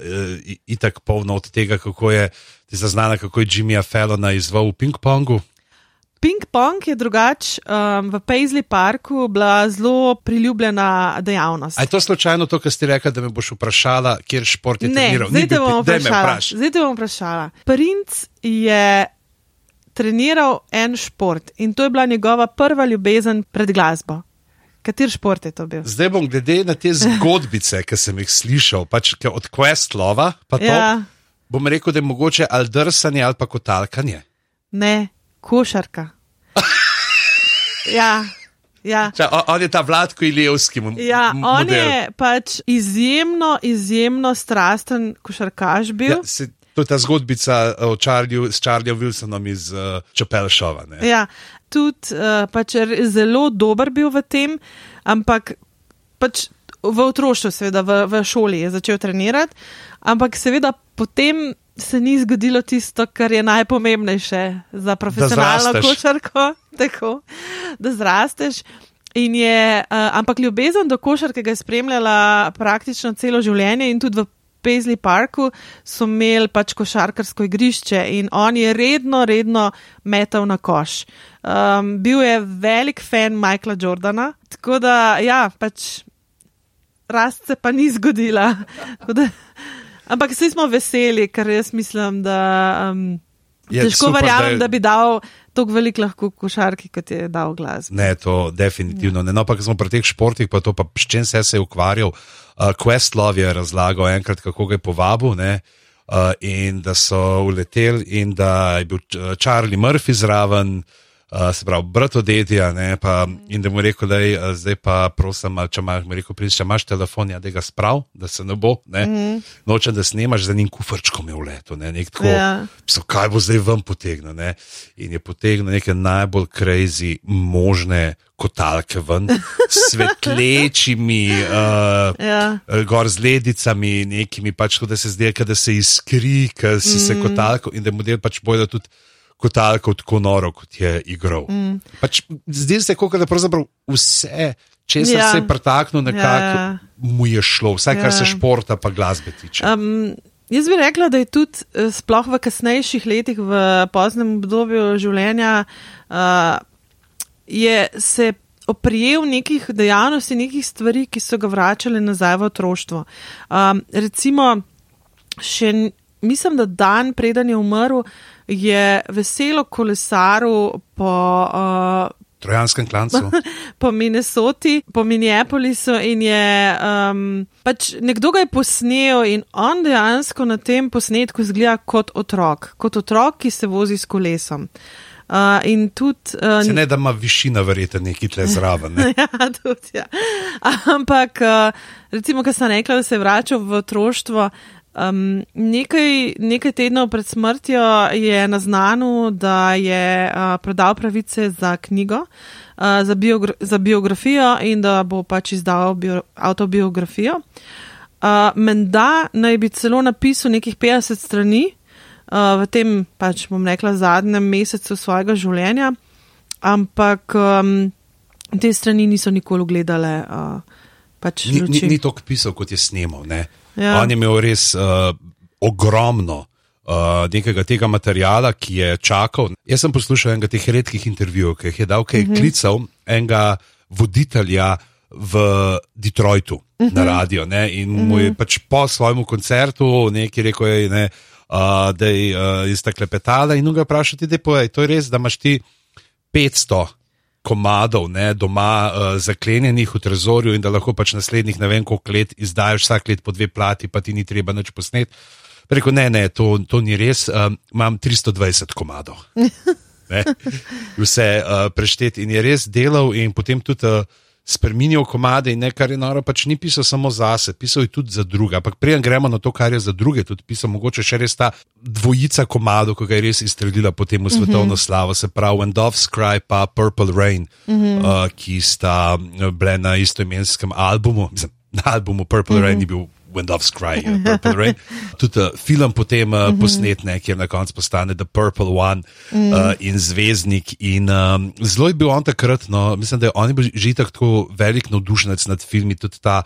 itak polno od tega, kako je ti zaznana, kako je Jimmyja Fallona izval v ping-pongu. Ping-pong je drugače um, v Paisley Parku bila zelo priljubljena dejavnost. A je to slučajno to, kar si rekla, da me boš vprašala, kjer šport je Ne, treniral? zdaj Ni te bom vprašala. Zdaj te bom vprašala. Princ je treniral en šport in to je bila njegova prva ljubezen pred glasbo. Kater šport je to bil? Zdaj bom glede na te zgodbice, ki sem jih slišal, pač od Questlova, pa to, Ja, bom rekel, da je mogoče ali drsanje ali pa kotalkanje. ne, košarka. ja, ja. Ča, on, je ta Vladko Ilijevski Ja, on model. je pač izjemno, izjemno strasten košarkaš bil. Ja, se, to je ta zgodbica o Charlieju, s Charliejem Wilsonom iz uh, Čepel Šova. ne. Ja, tudi uh, pač zelo dober bil v tem, ampak pač v otroštvu, seveda v, v šoli je začel trenirati, ampak seveda potem se ni zgodilo tisto, kar je najpomembnejše za profesionalno košarko, *laughs* tako, da zrasteš. In je, uh, ampak ljubezen do košarke ga je spremljala praktično celo življenje in tudi v Paisley Parku so imeli pač košarkarsko igrišče in on je redno, redno metal na koš. Um, bil je velik fan Michaela Jordana, tako da ja, pač rast se pa ni zgodila. *laughs* Da, ampak vsi smo veseli, ker jaz mislim, da um, Je težko super, da verjamem, je- da, da bi dal tako velik lahko košarki, kot je dal glas. Ne, to definitivno ne. No, pa smo pri teh športih, pa to pa s čim se je ukvarjal. Uh, Questlove je razlagal enkrat, kako ga je povabil. Ne? Uh, in da so uleteli, in da je bil uh, Charlie Murphy zraven, uh, se pravi, brat od Edija, ne, pa, in da mu rekel, da je zdaj pa prosim, če imaš, mu rekel, princ, če imaš telefon, ja, da ga sprav, da se ne bo, ne, mm -hmm. nočem, da snemaš, za njim kufrčkom je v letu, ne, nek tako, Ja. so, kaj bo zdaj ven potegnil, ne, in je potegnil neke najbolj crazy možne kotalke ven, *laughs* svetlečimi, uh, Ja. Eh, gor z ledicami, nekimi pač, da se kot da se iskri, ker si mm. se kotalko in da je model pač bojo tudi kotalko tako noro, kot je igral. Mm. Pač, zdi se, kot da pravzaprav vse, če se Ja. je pretaknil, nekako Ja. mu je šlo, vsaj kar Ja. se športa pa glasbe tiče. Um, jaz bi rekla, da je tudi eh, sploh v kasnejših letih, v poznem obdobju življenja, uh, je se oprijel nekih dejavnosti, nekih stvari, ki so ga vračale nazaj v otroštvo. Um, recimo, še mislim, da dan preden je umrl, je veselo kolesaril po. Uh, Trojanskem klancu. *laughs* po Minnesoti, po Minneapolisu in je um, pač nekdo ga je posnel in on dejansko na tem posnetku izgleda kot otrok, kot otrok, ki se vozi s kolesom. Uh, in tudi. Uh, Se ne da ima višina, verjete, neki tle zraven. Ne? *laughs* ja, tudi, ja. Ampak, uh, recimo, kar sem rekla, da se je vračal v otroštvo. Um, nekaj, nekaj tednov pred smrtjo je naznanil, da je uh, prodal pravice za knjigo, uh, za, biogra za biografijo in da bo pač izdal bio avtobiografijo. Uh, Menda naj bi celo napisal nekih 50 strani uh, v tem, pač bom rekla, zadnjem mesecu svojega življenja, ampak um, te strani niso nikoli gledale. Uh, pač Ni, ni, ni toliko pisal, kot je snemal. ne. Ja. On je imel res uh, ogromno uh, nekega tega materijala, ki je čakal. Jaz sem poslušal enega teh redkih intervjujev, ki jih je dal, ki je Mhm. klical enega voditelja v Detroitu Mhm. na radio. Ne, in mu je pač po svojem koncertu nekaj rekel, je, ne, uh, da je uh, ista klepetala in ga vprašati, da je to res, da imaš ti 500 komadov ne, doma uh, zaklenjenih v trezorju in da lahko pač naslednjih ne vem koliko let izdajaš vsak let po dve plati, pa ti ni treba nič posnet. Preko ne, ne, to, to ni res, um, imam 320 komadov. *laughs* Ne, vse uh, prešteti in je res delal, in potem tudi uh, spremenil komade in nekaj je noro, pač ni pisal samo za sebe, pisal je tudi za druge. Ampak prej gremo na to, kar je za druge, tudi pisal mogoče še res ta dvojica komadov, ki ga je res izstrelila potem v svetovno slavo, se pravi When Doves Cry pa Purple Rain, mm -hmm. uh, ki sta bile na istoimenskem albumu, mislim, na albumu Purple mm -hmm. Rain je bil. When Doves Cry, uh, Purple Rain. *laughs* Tudi uh, film potem uh, mm -hmm. posnet, ne, kjer na koncu postane The Purple One mm uh, in Zvezdnik. In, um, zelo je bil on takrat, no, mislim, da je on bil že tako velik navdušenec nad filmi, tudi ta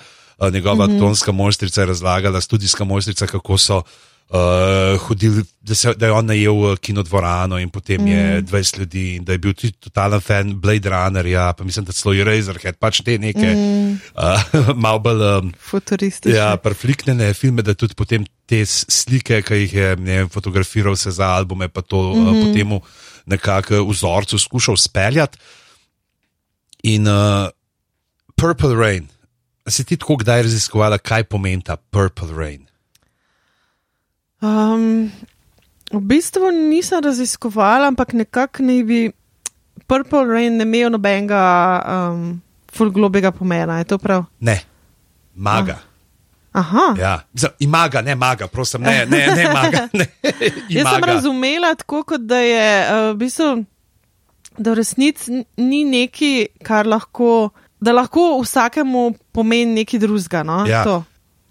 njegova mm -hmm. tonska mojstrica je razlagala, študijska mojstrica, kako so uh, hodili, da, se, da je on najel kinodvorano in potem mm. je 20 ljudi in da je bil tudi totalen fan Blade Runnerja, pa mislim, da celo Razorhead, pač te neke mm. uh, *laughs* malo bolj um, futuristične. Ja, perfliktne filme, da tudi potem te slike, ki jih je ne, fotografiral se za albume, pa to mm -hmm. uh, potem nekako v vzorcu skušal speljati. In uh, Purple Rain. Si ti tako kdaj raziskovala, kaj pomeni ta Purple Rain? Um, v bistvu nisem raziskovala, ampak nekako ne bi Purple Rain ne imel nobenega um, fulglobega pomena. Je to prav? Ne, maga. Ah. Aha. Ja, ima ga, ne maga, prosim, ne, ne, ne maga. Ne. *laughs* Jaz sem razumela tako, kot da je uh, v bistvu, da v resnici ni neki, kar lahko, da lahko vsakemu pomeni nekaj drugega. No? Ja.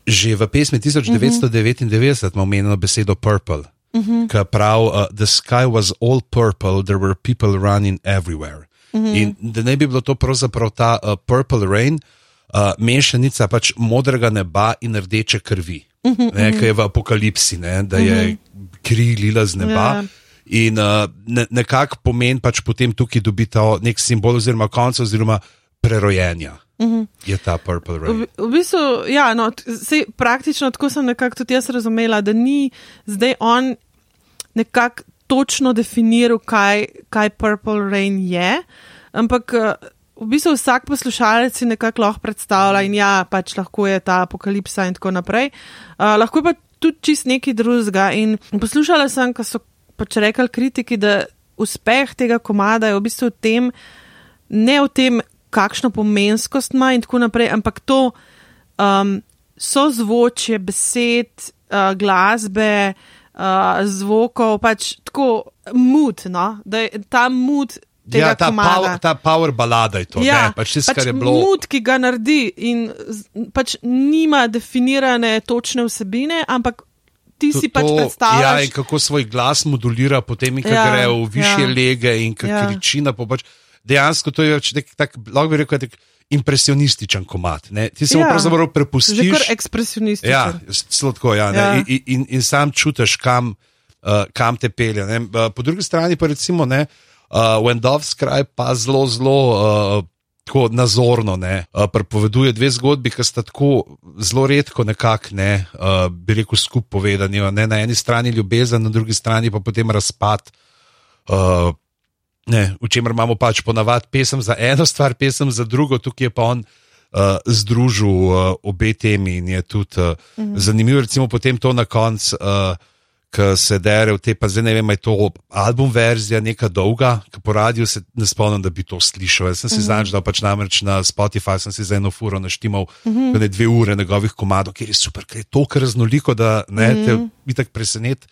Že v pesmi 1999 uh -huh. imamo omenjeno besedo purple, uh -huh. ki pravi: uh, The sky was all purple, there were people running everywhere. Uh -huh. In da ne bi bilo to pravzaprav ta uh, purple rain, uh, mešanica pač modrega neba in rdeče krvi, uh -huh. ne, ki je v apokalipsi, ne, da je uh -huh. kri lila z neba. Yeah. Ja. In uh, ne, nekako pomen pač potem tukaj dobiti nek simbol, oziroma konec, oziroma prerojenja. Mhm. Je ta Purple Rain. V, v bistvu, ja, no, sej, praktično tako sem nekako tudi jaz razumela, da ni zdaj on nekako točno definiral, kaj, kaj Purple Rain je, ampak eh, v bistvu vsak poslušalec si nekako lahko predstavlja in ja, pač lahko je ta apokalipsa in tako naprej. Uh, lahko je pa tudi čist nekaj drugega. In poslušala sem, ko so pač rekli kritiki, da uspeh tega komada je v bistvu v tem, ne v tem, kakšno pomenskost ima in tako naprej, ampak to um, so zvočje, besed, uh, glasbe, uh, zvokov, pač tako mutno, da je ta mut. Ja, ta, power, ta power balada je to, ja, ne, pač tisto, pač kar je bilo. Mut, ki ga naredi in pač nima definirane točne vsebine, ampak ti to, si pač predstavljaš. Ja, in kako svoj glas modulira, potem, ko ja, gre v više ja, lege in kako ja. kriči na pobač dejansko to je nek tak, lahko bi rekel, tak impresionističen komat. Ne? Ti se ja. pravzaprav prepustiš. Že kar ekspresionističen. Ja, sladko, ja, ja. In, in, in sam čutiš, kam, uh, kam te pelje. Ne? Po drugi strani pa recimo, ne, uh, When Dove's Cry pa zelo, zelo. Uh, Tako nazorno ne, uh, prepoveduje dve zgodbi, ki sta tako zelo redko, nekako, ne, uh, bi rekel, skupaj povedani. Ne, na eni strani ljubezen, na drugi strani pa potem razpad. Uh, Ne, v čemer imamo pač ponavadi pesem za eno stvar, pesem za drugo, tukaj je pa on uh, združil uh, obe temi in je tudi uh, mhm. zanimivo, recimo potem to na koncu, uh, ki se dere v te, pa zdaj ne vem, je to album verzija, neka dolga, ki po radiju se ne spomnim, da bi to slišal. Jaz sem si mhm. znašel, da pač namreč na Spotify sem si za eno furo naštimal mhm. ne dve ure njegovih komadov, ker je super, ker je to kar raznoliko, da ne, mhm. te bi tako presenet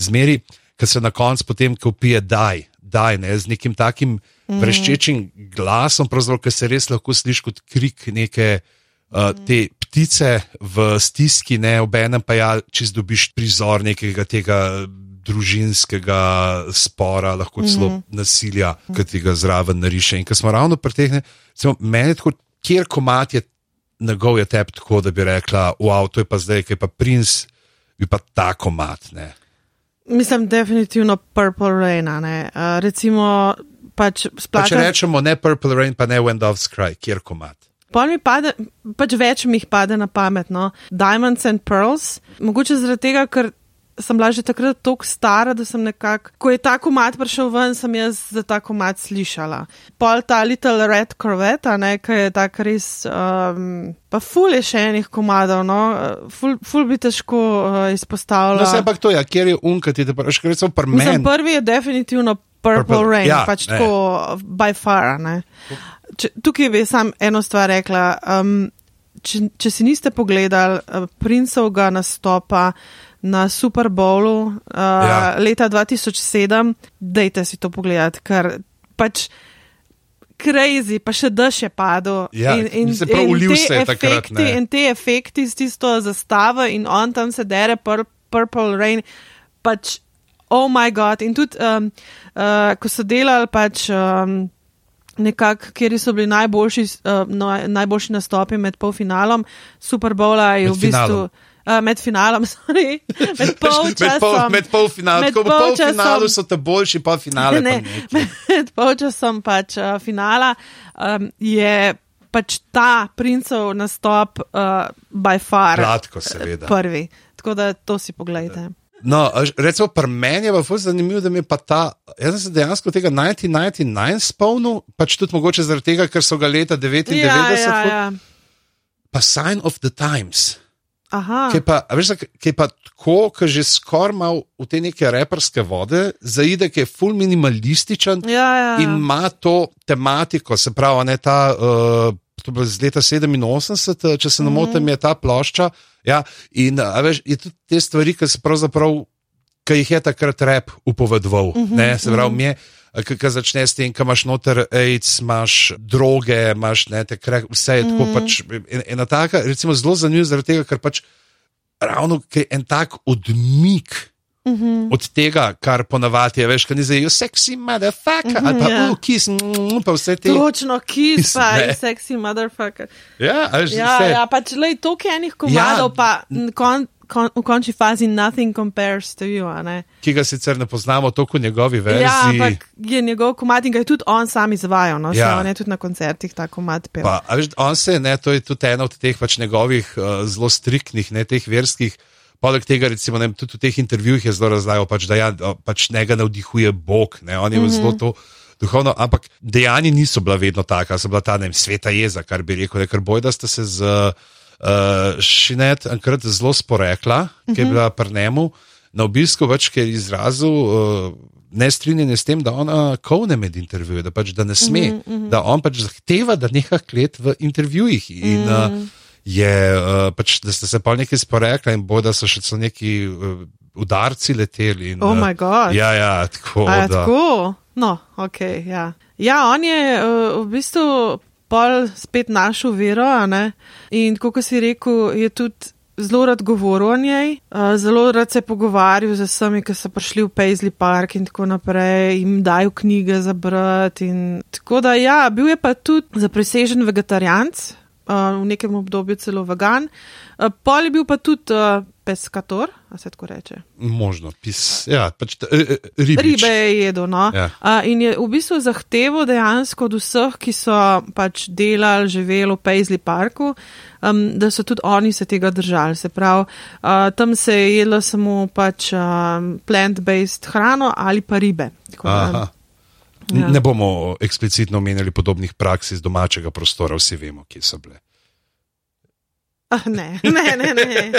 zmeri, ker se na koncu potem, ko pije daj daj, ne, z nekim takim mm. vreščečim glasom, ki se res lahko sliši kot krik neke uh, te ptice v stiski, ne obenem pa ja, če zdobiš prizor nekega tega. Družinskega spora, lahko celo mm -hmm. nasilja, ki ti ga zraven nariše. In ko smo ravno pri teh, meni je tako, kjer komat je njegov, je tebi tako, da bi rekla: Wow, to je pa zdaj, ki je pa princ, bi pa ta komat. Ne. Mislim, definitivno Purple Rain. Uh, recimo, pač splača. Če rečemo ne Purple Rain, pa ne Wind of Sky, kjer komat. Pa mi pade, pač več mi jih pade na pamet. No? Diamonds and Pearls, mogoče zaradi tega, ker sem bila že takrat tako stara, da sem nekako, ko je ta komat prišel ven, sem jaz za ta komat slišala. Pol ta Little Red Corvette, ne, ki je tak res, um, pa ful je še enih komadov, no, ful, ful bi težko uh, izpostavljala. No, se ampak to je, kjer je unkati, da še recimo pri meni. Mislim, prvi je definitivno Purple, Purple, Rain, ja, pač ne. tako by far. Ne. Če, tukaj bi sam eno stvar rekla. Um, če, če si niste pogledali uh, Princevega nastopa na Super Bowlu uh, Ja. leta 2007, dejte si to pogledati, ker pač. Crazy, pa še dež je padel. Ja, mislim, prav ulil te se je takrat, ne. in te efekti s tisto zastavo, in on tam se dere, pur, Purple Rain. Pač, oh moj god. In tudi, um, uh, ko so delali, pač. Um, Nekako, kjer so bili najboljši, uh, no, najboljši nastopi med polfinalom Super Bowla, je v bistvu finalom. Uh, med finalom, *laughs* sorry, med med, pol, polčasom. med polfinalom, Med tako v polfinalu polčasom. so te boljši, pa finale. Ne, *laughs* med polčasom pač uh, finala um, je pač ta princov nastop uh, by far Gladko, seveda. prvi. Tako da to si pogledajte. No, recimo, pri meni je pa ful zanimivo, da mi je pa ta. Jaz sem se dejansko tega 1999 spomnil, pač tudi mogoče zaradi tega, ker so ga leta 99, Ja, ja, ja. pa Sign of the Times. Aha, Ki pa, veš, ki pa tako, ki že skoraj mal v te neke reperske vode, zaide, ki je full minimalističen ja, ja, ja. in ima to tematiko, se pravi, ne ta. Uh, To je bilo iz leta 87, če se ne motim, je ta plošča. Ja, in veš, je tudi te stvari, ki se pravzaprav, ki jih je takrat rep upovedoval. Uh -huh, se pravi, mi je. Ki začne s tem, da imaš noter AIDS, imaš droge, imaš ne, te krek, vse je tako. Mm. Pač, en- ena taka, recimo, zelo zanimiva zaradi tega, ker pač ravno je en tak odmik Mm -hmm. od tega, kar ponavadi je, veš, kaj ni zdaj, sexy motherfucker, ali pa ja. uh, kiss, mm, pa vse te. Točno, kiss pa Ne. je sexy motherfucker. Ja, veš, Ja, vse. ja pač le toliko enih komadov, Ja. pa kon, kon, v končni fazi nothing compares to you. ne. ki ga sicer ne poznamo toliko v njegovi verziji. Ja, ampak je njegov komad in ga je tudi on sam izvajal, no, Ja. je tudi na koncertih ta komad pel. Pa, a veš, on se, ne, to je tudi ena od teh pač njegovih uh, zelo striktnih, ne teh verskih. Poleg tega, recimo, ne, tudi v teh intervjujih je zelo razlagal, pač, da ja, pač njega navdihuje Bog, ne, on je mm -hmm. zelo to duhovno, ampak dejanja niso bila vedno taka, so bila ta ne vem, sveta jeza, kar bi rekel, ne, ker boj, da sta se z uh, Šinet enkrat zelo sporekla, ki je bila pri njemu na obisku, več, ker je izrazil. Uh, Nestrinjanje s tem, da ona kovne med intervjuji, da, pač, da ne sme, mm -hmm. da on pač zahteva, da neha klet v intervjujih. In, mm -hmm. uh, je, uh, pač, da ste se pa nekaj sporekli, in bo, da so še so neki uh, udarci leteli. In, Oh uh, my God. Ja, ja, tako. A je da. tako? No, ok. Ja, ja on je uh, v bistvu pol spet našel vero, a ne? in kot si rekel, je tudi. Zelo rad govoril o njej, zelo rad se je pogovarjal z vsemi, ki so prišli v Paisley Park in tako naprej, jim dajo knjige za brati. in Tako da, ja, bil je pa tudi zaprisežen vegetarijanc, v nekem obdobju celo vegan, pol je bil pa tudi peskator, a se tako reče. Možno, pis, ja, pač, ta, uh, ribič. Ribe je jedel. No? Ja. Uh, in je v bistvu zahteval dejansko od vseh, ki so pač delali, živeli v Paisley Parku, um, da so tudi oni se tega držali. Se pravi, uh, tam se je jedlo samo pač um, plant-based hrano ali pa ribe. Tako Aha. Ja. Ne bomo eksplicitno omenjali podobnih praks iz domačega prostora, vsi vemo, kje so bile. Ah, ne, ne, ne. ne.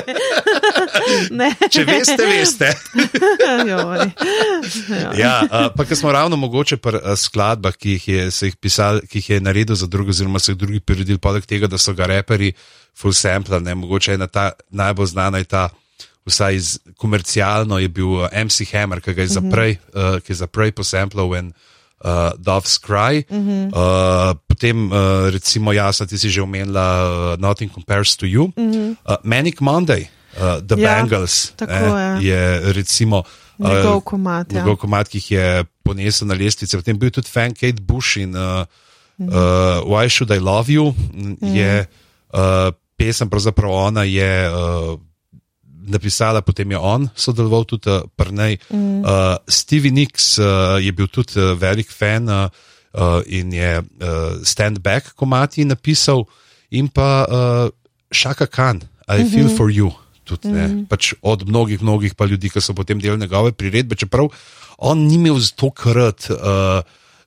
*laughs* ne. Če veste, veste. *laughs* Ja. Uh, pa ker smo ravno mogoče pri uh, skladbah, ki jih je, se jih pisal, ki jih je naredil za druge, oziroma so jih drugi priredili, poleg tega, da so ga reperi full sample, ne mogoče ena ta najbolj znana je ta. Vsaj iz, komercialno je bil uh, MC Hammer, ki je zaprej, uh, ki je zaprej posamplal in uh, Dove's Cry. Uh -huh. uh, potem, uh, recimo, jasno, ti si že omenila uh, Nothing Compares to You. Uh -huh. uh, Manic Monday, uh, The Ja, Bangles, eh, je. je recimo. Njegov uh, komad, ja. Njegov komad, ki jih je ponesel na lestvice. Potem bil tudi fan Kate Bush in uh, Mhm. uh, Why Should I Love You. m, Je uh, pesem, pravzaprav ona je. Uh, Napisala, potem je on sodeloval tudi uh, pri njej. Mm. Uh, Stevie Nicks uh, je bil tudi uh, velik fan uh, uh, in je uh, Stand Back komati napisal, in pa uh, Shaka Khan, I mm -hmm. Feel for You. tudi ne. Mm -hmm. pač od mnogih, mnogih pa ljudi, ki so potem delali njegove priredbe, čeprav on ni imel to krat, uh,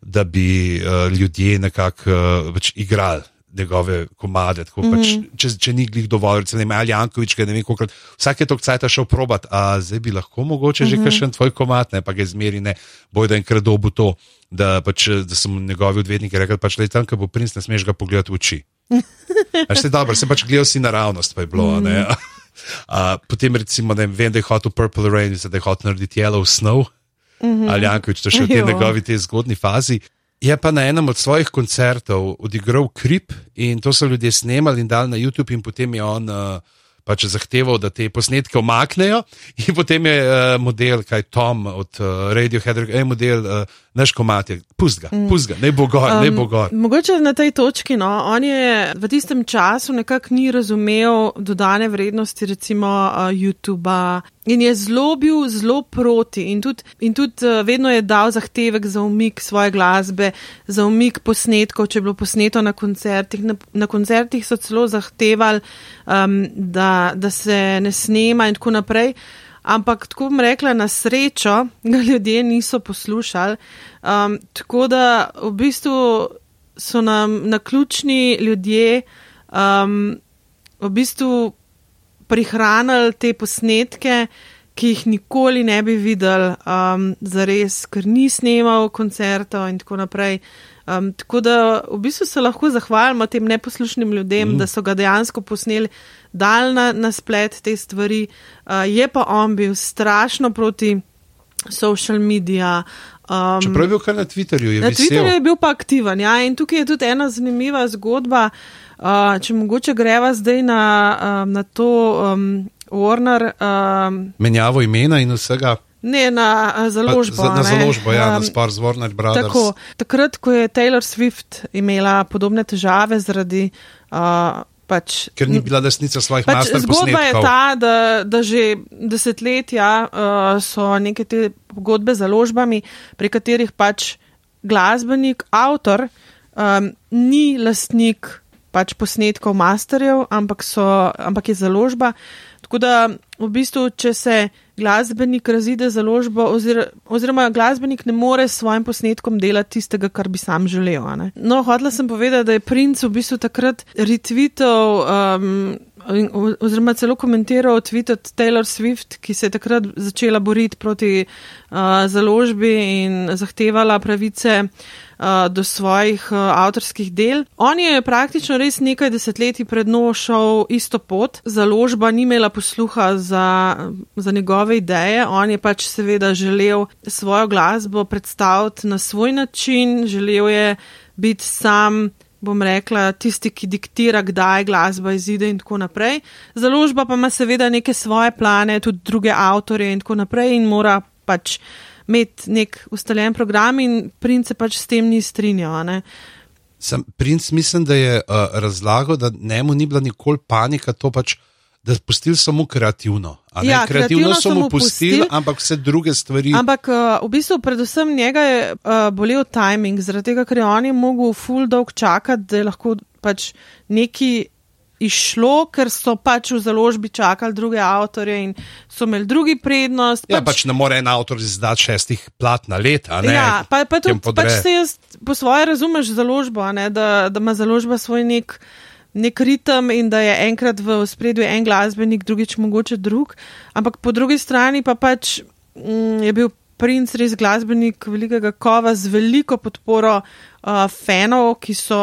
da bi uh, ljudje nekako uh, pač igrali njegove komade. Tako, mm -hmm. pač, mhm. če, če ni glih dovolj, recimo, ne Ali Jankovič, ne vem, koliko. Vsak je to kcajta šel probat, a zdaj bi lahko mogoče mm -hmm. že mhm. kakšen tvoj komat, ne pa ga zmeri, ne boj da enkrat dobu to, da, pač, da so njegovi odvetniki rekli, pač le tam, ko bo princ, ne smeš ga pogledati v oči. *laughs* Až te dobro, sem pač gledal si naravnost, pa je bilo. Mm -hmm. *laughs* a, potem recimo, ne vem, da je hotel Purple Rain, da je hotel narediti Yellow Snow. Mm -hmm. Ali Jankovič, to še v tej njegovi tej zgodni fazi. Je pa na enem od svojih koncertov odigral Krip in to so ljudje snemali in dali na YouTube, in potem je on uh, pač zahteval, da te posnetke omaknejo. In potem je uh, model, kaj Tom od uh, Radiohead, je model, uh, naš komat je, pust ga, mm. pust ga, ne bo gor, um, ne bo gor. Mogoče na tej točki, no, on je v tistem času nekako ni razumel dodane vrednosti, recimo uh, YouTube-a. In je zelo bil zelo proti, in tudi, in tudi uh, vedno je dal zahtevek za umik svoje glasbe, za umik posnetkov, če je bilo posneto na koncertih. Na, na koncertih so celo zahtevali, um, da, da se ne snema in tako naprej. Ampak, tako bom rekla, na srečo ga ljudje niso poslušali. Um, tako da v bistvu so nam na ključni ljudje um, v bistvu prihranili te posnetke, ki jih nikoli ne bi videli, um, zares, ker ni snemal koncertov in tako naprej. Um, tako da v bistvu se lahko zahvalimo tem neposlušnim ljudem, mm. da so ga dejansko posneli dal na, na splet te stvari, uh, je pa on bil strašno proti social medijam. Um, Čeprav je bil kar na Twitterju, je bil. Na Twitterju je bil pa aktiven. Ja, in tukaj je tudi ena zanimiva zgodba. Uh, če mogoče greva zdaj na, um, na to um, Warner. Um, Menjavo imena in vsega. Ne, na založbo. Pa, na založbo, ja, um, na spar z Warner Brothers. Tako, takrat, ko je Taylor Swift imela podobne težave zaradi uh, Pač, Ker ni bila desnica svojih pač master Zgodba je ta, da, da že desetletja uh, so neke te pogodbe z založbami, pri katerih pač glasbenik, avtor, um, ni lastnik pač posnetkov masterjev, ampak, so, ampak je založba. Tako da v bistvu, če se glasbenik razide založbo, ozir, oziroma glasbenik ne more s svojim posnetkom delati tistega, kar bi sam želel. No, hodila sem povedati, da je princ v bistvu takrat retvitev. Um, Oziroma, celo komentiral tweet od Taylor Swift, ki se je takrat začela boriti proti uh, založbi in zahtevala pravice uh, do svojih avtorskih del. On je praktično res nekaj desetletij prednošal isto pot, založba ni imela posluha za, za njegove ideje, on je pač seveda želel svojo glasbo predstaviti na svoj način, želel je biti sam. Bom rekla, tisti, ki diktira, kdaj glasba izide, in tako naprej. Založba pa ima seveda neke svoje plane, tudi druge avtorje, in tako naprej, in mora pač uh, imeti nek ustaljen program, in princ se pač s tem ni strinjal. Sem, princ mislim, da je uh, razlagal, da njemu ni bila nikoli panika, to pač. Da je pustil samo kreativno. Ja, kreativno so mu pustili, ampak vse druge stvari. Ampak uh, v bistvu, predvsem njega je uh, bolel timing, zaradi tega, ker je on je mogel full dolg čakati, da je lahko pač neki izšlo, ker so pač v založbi čakali druge avtorje in so imeli drugi prednost. Ja, pač, pač ne more en avtor izdati šestih plat na let. Ja, pa, pa tudi pač se jaz po svoje razumeš založbo, ne, da, da ima založba svoj nek. Nek ritem in da je enkrat v spredju en glasbenik, drugič mogoče drug, ampak po drugi strani pa pač mm, je bil princ res glasbenik velikega kova z veliko podporo uh, fanov, ki so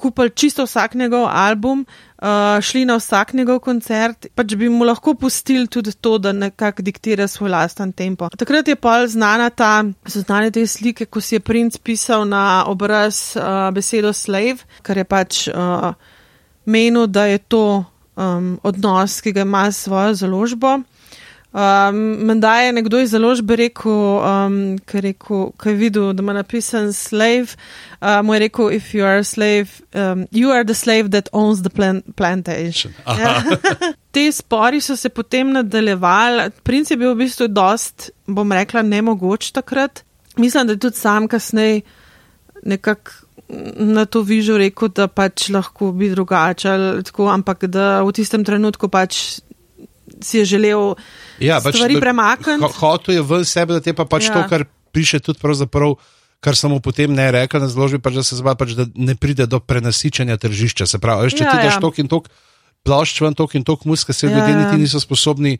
kupili čisto vsak njegov album, uh, šli na vsak njegov koncert, pač bi mu lahko pustili tudi to, da nekako diktira svoj lasten tempo. Takrat je pa znana ta, so znane te slike, ko si je princ pisal na obraz uh, besedo slave, kar je pač uh, menil, da je to um, odnos, ki ga ima s svojo založbo. Um, Menda je nekdo iz založbe rekel, um, ker je videl, da ima napisan slave, uh, mu je rekel, if you are a slave, um, you are the slave that owns the plan plantation. *laughs* Ja. *laughs* Te spori so se potem nadaljevali, princ je bil v bistvu dost, bom rekla, nemogoč takrat. Mislim, da je tudi sam kasneje nekako na to vižo rekel, da pač lahko bi drugače, ampak da v tistem trenutku pač si je želel Ja, pač, stvari premakniti. ho- Hotel je ven sebe, da te pa pač Ja. to, kar piše tudi pravzaprav. Kar sem mu potem ne rekel na zložbi, pač, da se zba, pač, da ne pride do prenasičenja tržišča. Se pravi, veš, če Ja, ti daš ja. tok in tok plošč, ven tok in tok muske, se Ja, ljudje ja. niti niso sposobni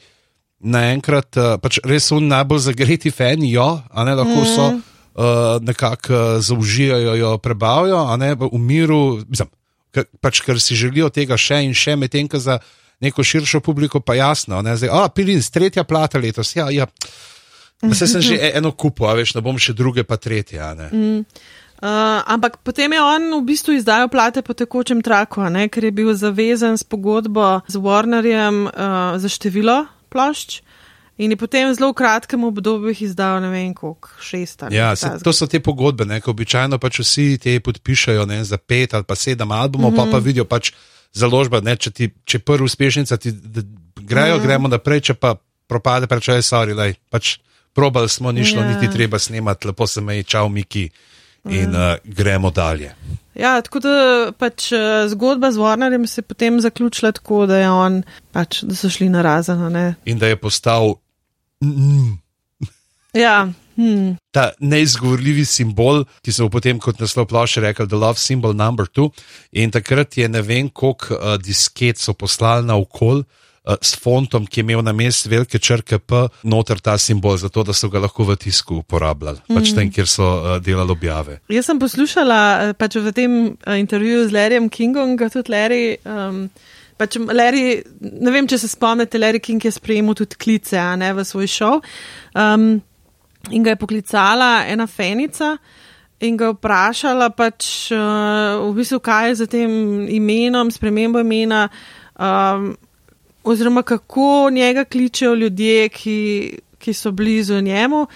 naenkrat, uh, pač res so najbolj zagreti fani, jo, a ne lahko so Mhm. uh, nekako uh, zaužijajo, jo prebavijo, a ne v miru, mislim, pač, ker si želijo tega še in še, medtem ko za neko širšo publiko pa jasno. Ne, zdaj, a, Pilin, tretja plata letos, ja, ja. Vse sem že e- eno kupo, a veš, ne bom še druge, pa tretje. ne. Uh, ampak potem je on v bistvu izdajal plate po tekočem traku, ne, ker je bil zavezan s pogodbo z Warnerjem uh, za število plošč in je potem v zelo kratkem obdobju izdal ne vem koliko, šest ali Ja, se, to so te pogodbe, ne, ko običajno pač vsi te podpišajo ne, za pet ali pa sedem albumov, mm -hmm. pa, pa vidijo pač založba. Ne, če, ti, če prvi uspešnica ti grejo, mm gremo naprej, če pa propade, prečaj, sorry, lej, pač probali smo, ni šlo, Ja. niti treba snemati, lepo se meji, čau, Miki. In uh, gremo dalje. Ja, tako da pač uh, zgodba z Warnerjem se je potem zaključila tako, da je on, pač, da so šli na razen. In da je postal mm, Ja, hm. ta neizgovorljivi simbol, ki so potem kot naslov plošče rekli, The Love Symbol Number Two. In takrat je ne vem, koliko uh, disket so poslali na okol. uh, S fontom, ki je imel na mestu velike črke P, noter ta simbol, zato da so ga lahko v tisku uporabljali, mm. pač tam, kjer so uh, delali objave. Jaz sem poslušala pač v tem eh, intervjuju z Larryjem Kingom, ga tudi Larry. Um, pač Larry, ne vem, če se spomnite, Larry King je sprejemal tudi klice ne, v svoj šov. Um, in ga je poklicala ena fenica in ga vprašala, pač, uh, v bistvu, kaj je za tem imenom, spremembo imena. Um, oziroma kako njega kličejo ljudje, ki, ki so blizu njemu.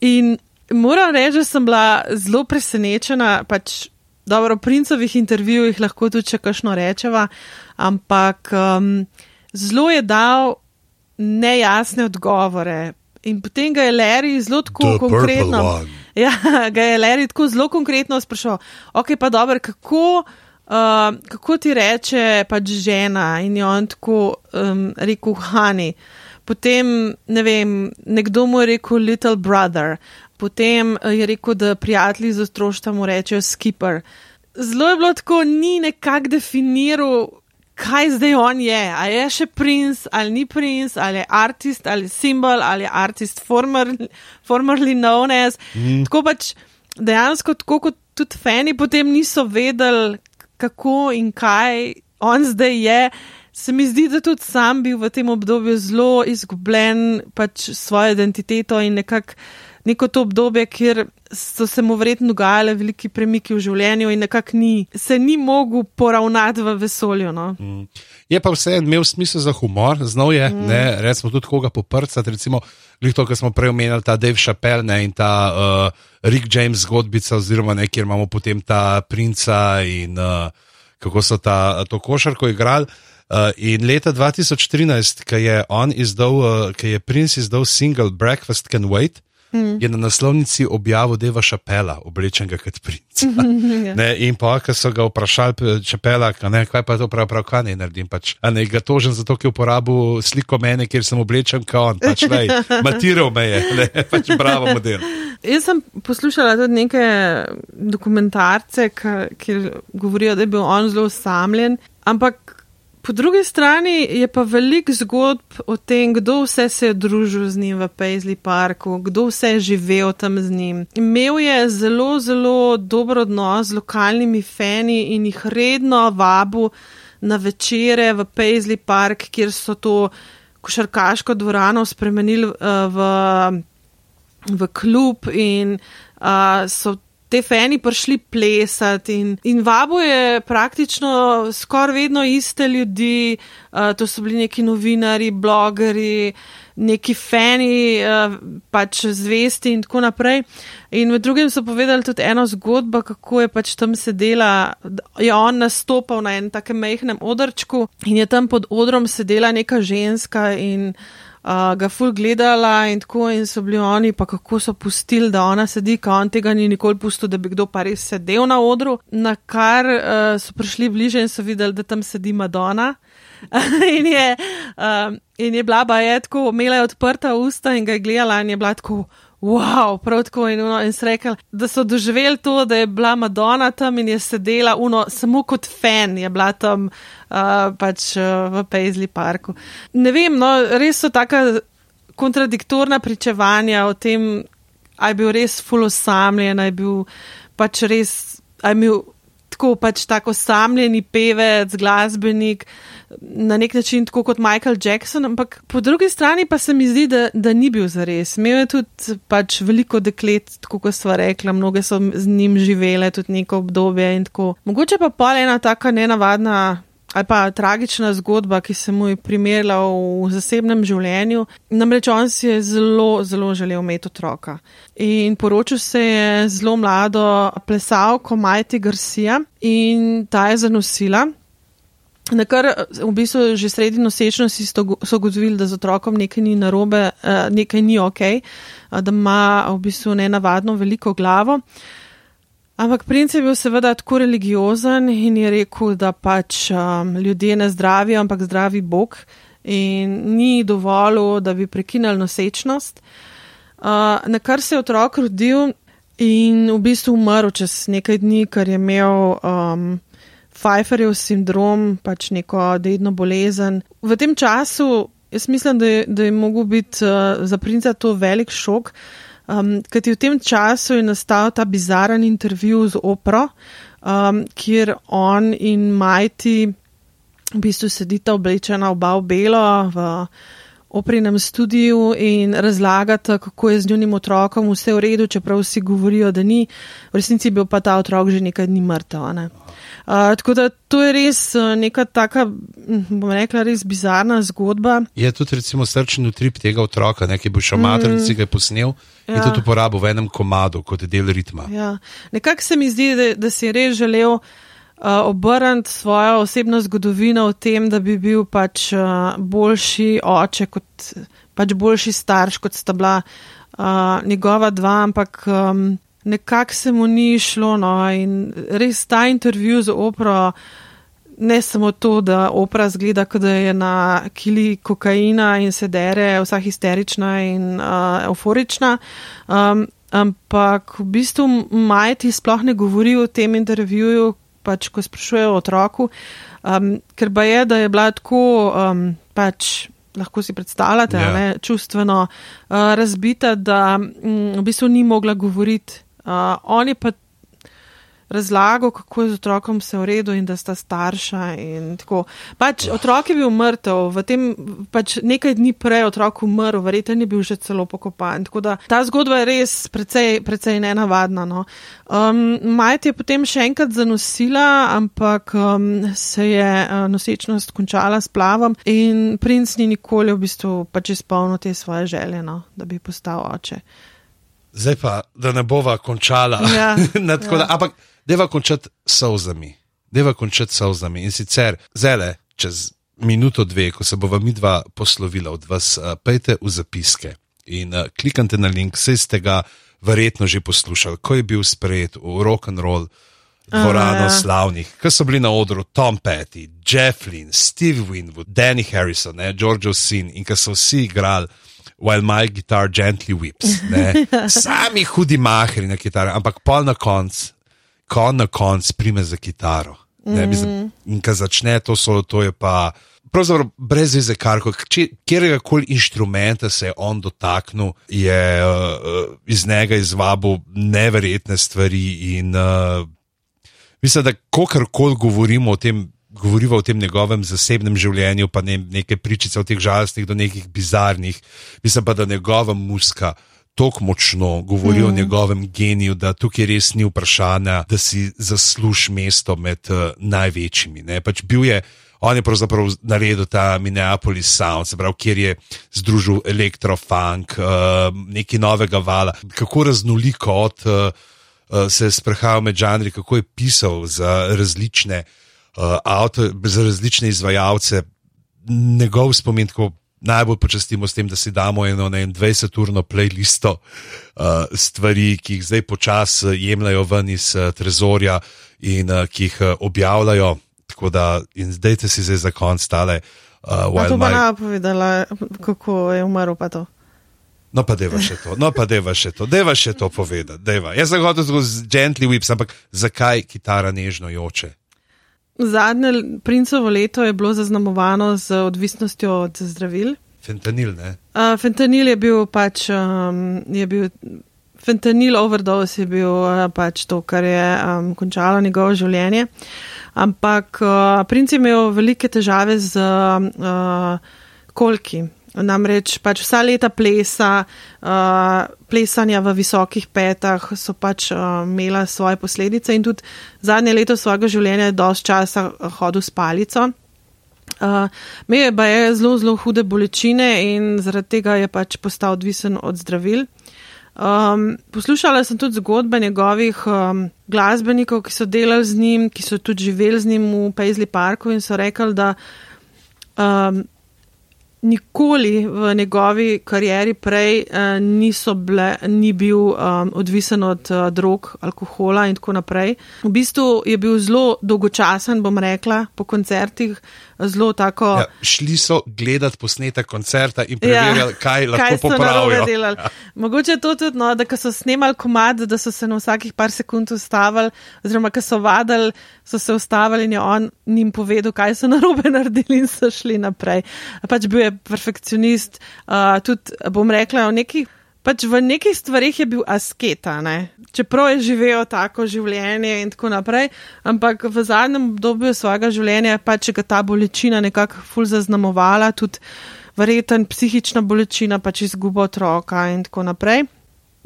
In moram reči, da sem bila zelo presenečena. Pač, dobro, v princovih intervjujih lahko tudi če kakšno rečeva, ampak um, zelo je dal nejasne odgovore. In potem ga je Larry zelo tako The konkretno. *laughs* Ja, ga je Larry tako zelo konkretno sprašal, ok, pa dobro, kako, uh, kako ti reče pač žena in je on tako um, rekel Hani. Potem, ne vem, nekdo mu je rekel Little Brother, potem eh, je rekel, da prijatelji z otroštva mu rečejo Skipper. Zelo je bilo tako, ni nekako definiral, kaj zdaj on je. A je še princ, ali ni princ, ali je artist, ali simbol, ali je artist former, formerly known as. Mm. Tako pač dejansko, tako kot tudi fani potem niso vedeli, kako in kaj on zdaj je. Se mi zdi, da tudi sam bil v tem obdobju zelo izgubljen, pač svojo identiteto in nekako neko to obdobje, kjer so se mu verjetno dogajale veliki premiki v življenju in nekako ni, se ni mogel poravnati v vesolju. No. Je pa vse imel smisel za humor, znal je, mm. ne, recimo tudi koga poprcati, recimo, to, kar smo prej omenjali, ta Dave Chappelle ne, in ta uh, Rick James zgodbica, oziroma ne, kjer imamo potem ta princa in uh, kako so ta, to košarko igrali. Uh, in leta 2013, ko je on izdal, uh, ko je princ izdal single Breakfast Can Wait, mm. je na naslovnici objavil Deva Šapela, oblečenega kot princa. ne, in pa, ko so ga vprašali, Šapela, ne, kaj pa to prav, prav, kaj ne naredim. Pač, a ne ga tožen zato, ker je uporabil sliko mene, kjer sem oblečen kot on. Pač, lej, *laughs* matiral me je, ne, pač bravo model. Jaz sem poslušala tudi neke dokumentarce, ki- kjer govorijo, da je bil on zelo osamljen, ampak po drugi strani je pa veliko zgodb o tem, kdo vse se je družil z njim v Paisley Parku, kdo vse je živel tam z njim. Imel je zelo, zelo dober odnos z lokalnimi fani in jih redno vabil na večere v Paisley Park, kjer so to košarkaško dvorano spremenili uh, v v klub in uh, so te fani prišli plesati. In, in vabo je praktično skoraj vedno iste ljudi, uh, to so bili neki novinari, blogeri, neki fani, uh, pač zvesti in tako naprej. In med drugim so povedali tudi eno zgodbo, kako je pač tam sedela, je on nastopal na enem takem mehkem odrčku in je tam pod odrom sedela neka ženska in uh, ga ful gledala in tako in so bili oni, pa kako so pustili, da ona sedi, ka on tega ni nikoli pustil, da bi kdo pa res sedel na odru, na kar uh, so prišli bliže in so videli, da tam sedi Madonna. *laughs* in, je, um, in je bila baje tako, imela je odprta usta in ga je gledala in je bila tako wow, prav tako in, uno, in so rekli, da so doživeli to, da je bila Madonna tam in je sedela, uno, samo kot fan je bila tam uh, pač uh, v Paisley Parku. Ne vem, no, res so taka kontradiktorna pričevanja o tem, aj bil res fulosamljen, aj bil pač res, aj bil tako pač tako samljeni pevec, glasbenik na nek način tako kot Michael Jackson, ampak po drugi strani pa se mi zdi, da, da ni bil zares. Imel je tudi pač veliko deklet, tako kot sva rekla, mnoge so z njim živele tudi neko obdobje in tako. Mogoče pa pa ena taka nenavadna. Ali pa tragična zgodba, ki se mu je primerila v zasebnem življenju. Namreč on si je zelo, zelo želel imeti otroka. In poročil se je zelo mlado plesalko Majti Garcia in ta je zanosila. Na kar v bistvu že sredi nosečnosti so gotovili, da z otrokom nekaj ni narobe, eh, nekaj ni ok, eh, da ima v bistvu nenavadno veliko glavo. Ampak princ je bil seveda tako religiozen in je rekel, da pač um, ljudje ne zdravijo, ampak zdravi Bog in ni dovolj, da bi prekinili nosečnost. Uh, na kar se je otrok rodil in v bistvu umrl čez nekaj dni, ker je imel. Um, Pfeifferjev sindrom, pač neko dedno bolezen. V tem času, jaz mislim, da je, da je mogel biti uh, za princa to velik šok, um, kajti v tem času je nastal ta bizaren intervju z opro, um, kjer on in Majti v bistvu sedita oblečena oba v belo v oprinem studiu in razlagata, kako je z njunim otrokom vse v redu, čeprav vsi govorijo, da ni. V resnici bil pa ta otrok že nekaj dni mrtev. Ne? Uh, tako da to je res neka taka, hm, bom rekla, res bizarna zgodba. Je tudi recimo srčni utrip tega otroka, ki bo šel mm. si ga je posnel ja. in tudi uporabil v enem komadu kot del ritma. Ja. Nekako se mi zdi, da, da si res želel. Uh, obrniti svojo osebno zgodovino v tem, da bi bil pač uh, boljši oče, kot pač boljši starš, kot sta bila uh, njegova dva, ampak um, nekako se mu ni šlo. No, in res ta intervju z opro, ne samo to, da opra zgleda, kot da je na kili kokaina in se dere, vsa histerična in uh, euforična. Um, ampak v bistvu majti sploh ne govori o tem intervjuju, pač ko sprašujejo o otroku, um, ker pa je, da je bila tako um, pač lahko si predstavljate, yeah. Ja. ne, čustveno uh, razbita, da um, v bistvu ni mogla govoriti. Uh, on je pa razlagal, kako je z otrokom vse v redu in da sta starša. Pač, otrok je bil mrtev, v tem pač nekaj dni prej otrok umrl, verjetno je bil že celo pokopan. Ta zgodba je res precej, precej nenavadna. No. Um, Majt je potem še enkrat zanosila, ampak um, se je uh, nosečnost končala s plavom in princ ni nikoli v bistvu pač izpolnil te svoje želje, no, da bi postal oče. Zdaj pa, da ne bova končala. Ja, *laughs* tako, ja. da, ampak deva končati solzami, deva končati solzami. In sicer zele, čez minuto, dve, ko se bova mi dva poslovila od vas, uh, pejte v zapiske in uh, kliknite na link, vse ste ga verjetno že poslušali, ko je bil sprejet v rock and roll. Dvorano uh, ja. slavnih, ki so bili na odru Tom Petty, Jeff Lynne, Steve Winwood, Danny Harrison, George O'Sin in ki so vsi igrali While My Guitar Gently Weeps. *laughs* Sami hudi mahri na kitari, ampak pol na koncu ko na koncu prime za kitaro. Ne, mm. mislim, in ko začne to solo, to je pa. Pravzaprav brez veze, kjer koli inštrumenta se je on dotaknil, je uh, iz njega izvabil neverjetne stvari. In, uh, mislim, da kakorkoli govorimo o tem, govorimo o tem njegovem zasebnem življenju, pa ne nekaj pričice o teh žalostnih do nekih bizarnih, mislim pa, da njegova muska tako močno govori mm. o njegovem geniju, da tukaj res ni vprašanja, da si zasluži mesto med uh, največjimi. Pač bil je, on je pravzaprav naredil ta Minneapolis Sound, pravi, kjer je združil elektrofunk, uh, nekaj novega vala, kako raznoliko od, uh, uh, se je sprehajal med žanri, kako je pisal za različne, uh, avto, za različne izvajalce. Njegov spomin, tako najbolj počastimo s tem, da si damo eno ne, 20-urno playlisto uh, stvari, ki jih zdaj počasi jemljajo ven iz uh, trezorja in uh, ki jih uh, objavljajo. Tako da, in zdaj te si zdaj za konc stale. Uh, to bo ona povedala, kako je umrl pa to. No, pa deva še to, no, pa deva še to, deva še to povedati. Deva. Jaz sem hotel z gently whips, ampak zakaj kitara nežno joče? Zadnje princovo leto je bilo zaznamovano z odvisnostjo od zdravil. Fentanil, ne? Uh, fentanil je bil pač, um, je bil, fentanil overdose je bil uh, pač to, kar je um, končalo njegovo življenje. Ampak uh, princ je imel velike težave z uh, kolki. Namreč pač vsa leta plesa, uh, plesanja v visokih petah so pač uh, imela svoje posledice in tudi zadnje leto svojega življenja je dosti časa hodil s palico. Uh, Me je pa je zelo, zelo hude bolečine in zaradi tega je pač postal odvisen od zdravil. Um, poslušala sem tudi zgodbe njegovih um, glasbenikov, ki so delali z njim, ki so tudi živeli z njim v Paisley Parku in so rekli, da um, nikoli v njegovi karieri prej uh, ble, ni bil um, odvisen od uh, drog, alkohola in tako naprej. V bistvu je bil zelo dolgočasen, bom rekla, po koncertih. Zelo tako. Ja, šli so gledati posnetek koncerta in preverjali, *laughs* ja, kaj lahko popravijo. Ja. Mogoče je to tudi, no, da so snemali komad, da so se na vsakih par sekund ustavili, oziroma ko so vadili, so se ustavili in je on njim povedal, kaj so narobe *laughs* naredili in so šli naprej. Pač bil je perfekcionist, uh, tudi bom rekla, v nekih, pač v nekih stvarih je bil asketa, ne? čeprav je živel tako življenje in tako naprej, ampak v zadnjem obdobju svojega življenja je pač ga ta bolečina nekako ful zaznamovala, tudi verjeten psihična bolečina, pač izgubo otroka in tako naprej.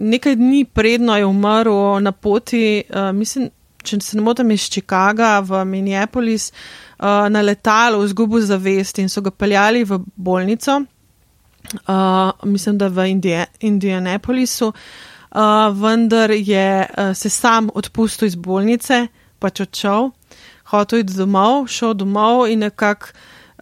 Nekaj dni predno je umrl na poti, uh, mislim, če se ne motim, iz Chicaga v Minneapolis uh, na letalu, izgubil zavest in so ga peljali v bolnico, uh, mislim, da v Indije, Indianapolisu, uh, vendar je uh, se sam odpustil iz bolnice, pač odšel, hotel iti domov, šel domov in nekako.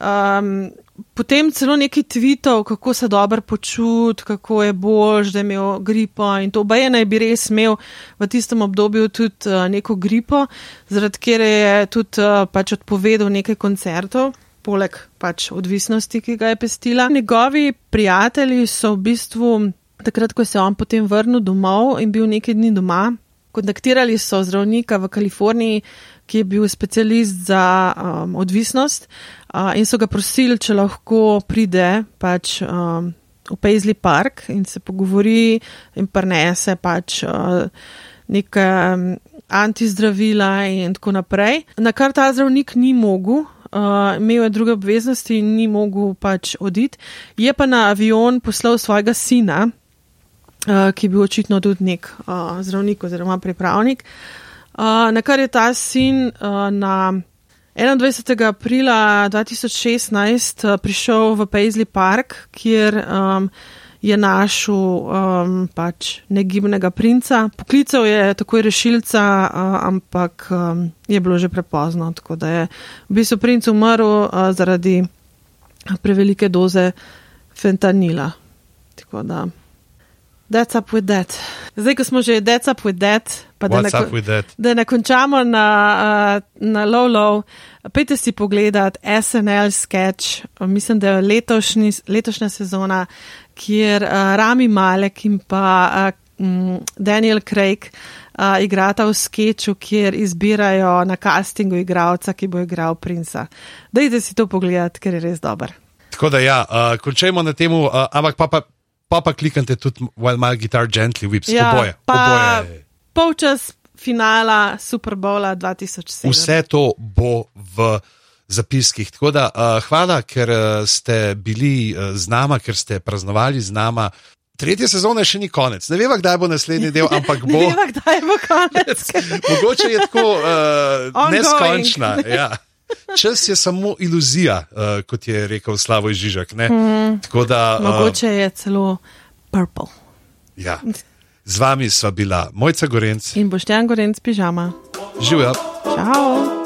Um, potem celo neki tvitev, kako se dobro počuti, kako je bož, da je imel gripo in to, baj naj bi res imel v tistem obdobju tudi uh, neko gripo, zaradi kjer je tudi uh, pač odpovedal nekaj koncertov. Poleg pač odvisnosti, ki ga je pestila. Njegovi prijatelji so v bistvu, takrat, ko se je on potem vrnil domov in bil nekaj dni doma, kontaktirali so zdravnika v Kaliforniji, ki je bil specialist za um, odvisnost uh, in so ga prosili, če lahko pride pač um, v Paisley Park in se pogovori in prenese pač uh, neke um, antizdravila in tako naprej. Na kar ta zdravnik ni mogel. Uh, imel je druge obveznosti in ni mogel pač oditi. Je pa na avion poslal svojega sina, uh, ki je bil očitno tudi nek uh, zdravnik oziroma pripravnik. Uh, na kar je ta sin uh, na 21. aprila 2016 uh, prišel v Paisley Park, kjer um, je našel um, pač negibnega princa. Poklical je takoj rešilca, uh, ampak um, je bilo že prepozno, tako da je v bistvu princ umrl uh, zaradi prevelike doze fentanila. Tako da. That's up with that. Zdaj, ko smo že that's up with that, pa da ne, da ne končamo na, uh, na low low, pejte si pogledat SNL sketch, mislim, da je letošnji, letošnja sezona, kjer uh, Rami Malek in pa uh, Daniel Craig uh, igrata v sketchu, kjer izbirajo na castingu igralca, ki bo igral princa. Dajte si to pogledat, ker je res dober. Tako da ja, uh, končajmo na tem, uh, ampak pa pa pa pa kliknite tudi While My Guitar Gently Whips, ja, oboje. Pa oboje. polčas finala Super Bowla 2007. Vse to bo v zapiskih. Tako da uh, hvala, ker ste bili uh, z nama, ker ste praznovali z nama. Tretje sezone še ni konec. Ne vem, kdaj bo naslednji del, ampak *laughs* bo. ne vem, kdaj bo konec. *laughs* Mogoče je tako uh, neskončna. *laughs* Ja. Čas je samo iluzija, uh, kot je rekel Slavo Žižek. Mm. Da, uh, Mogoče je celo purple. Ja. Z vami sva bila Mojca Gorenc in Boštjan Gorenc, pižama. Živijo. Čau.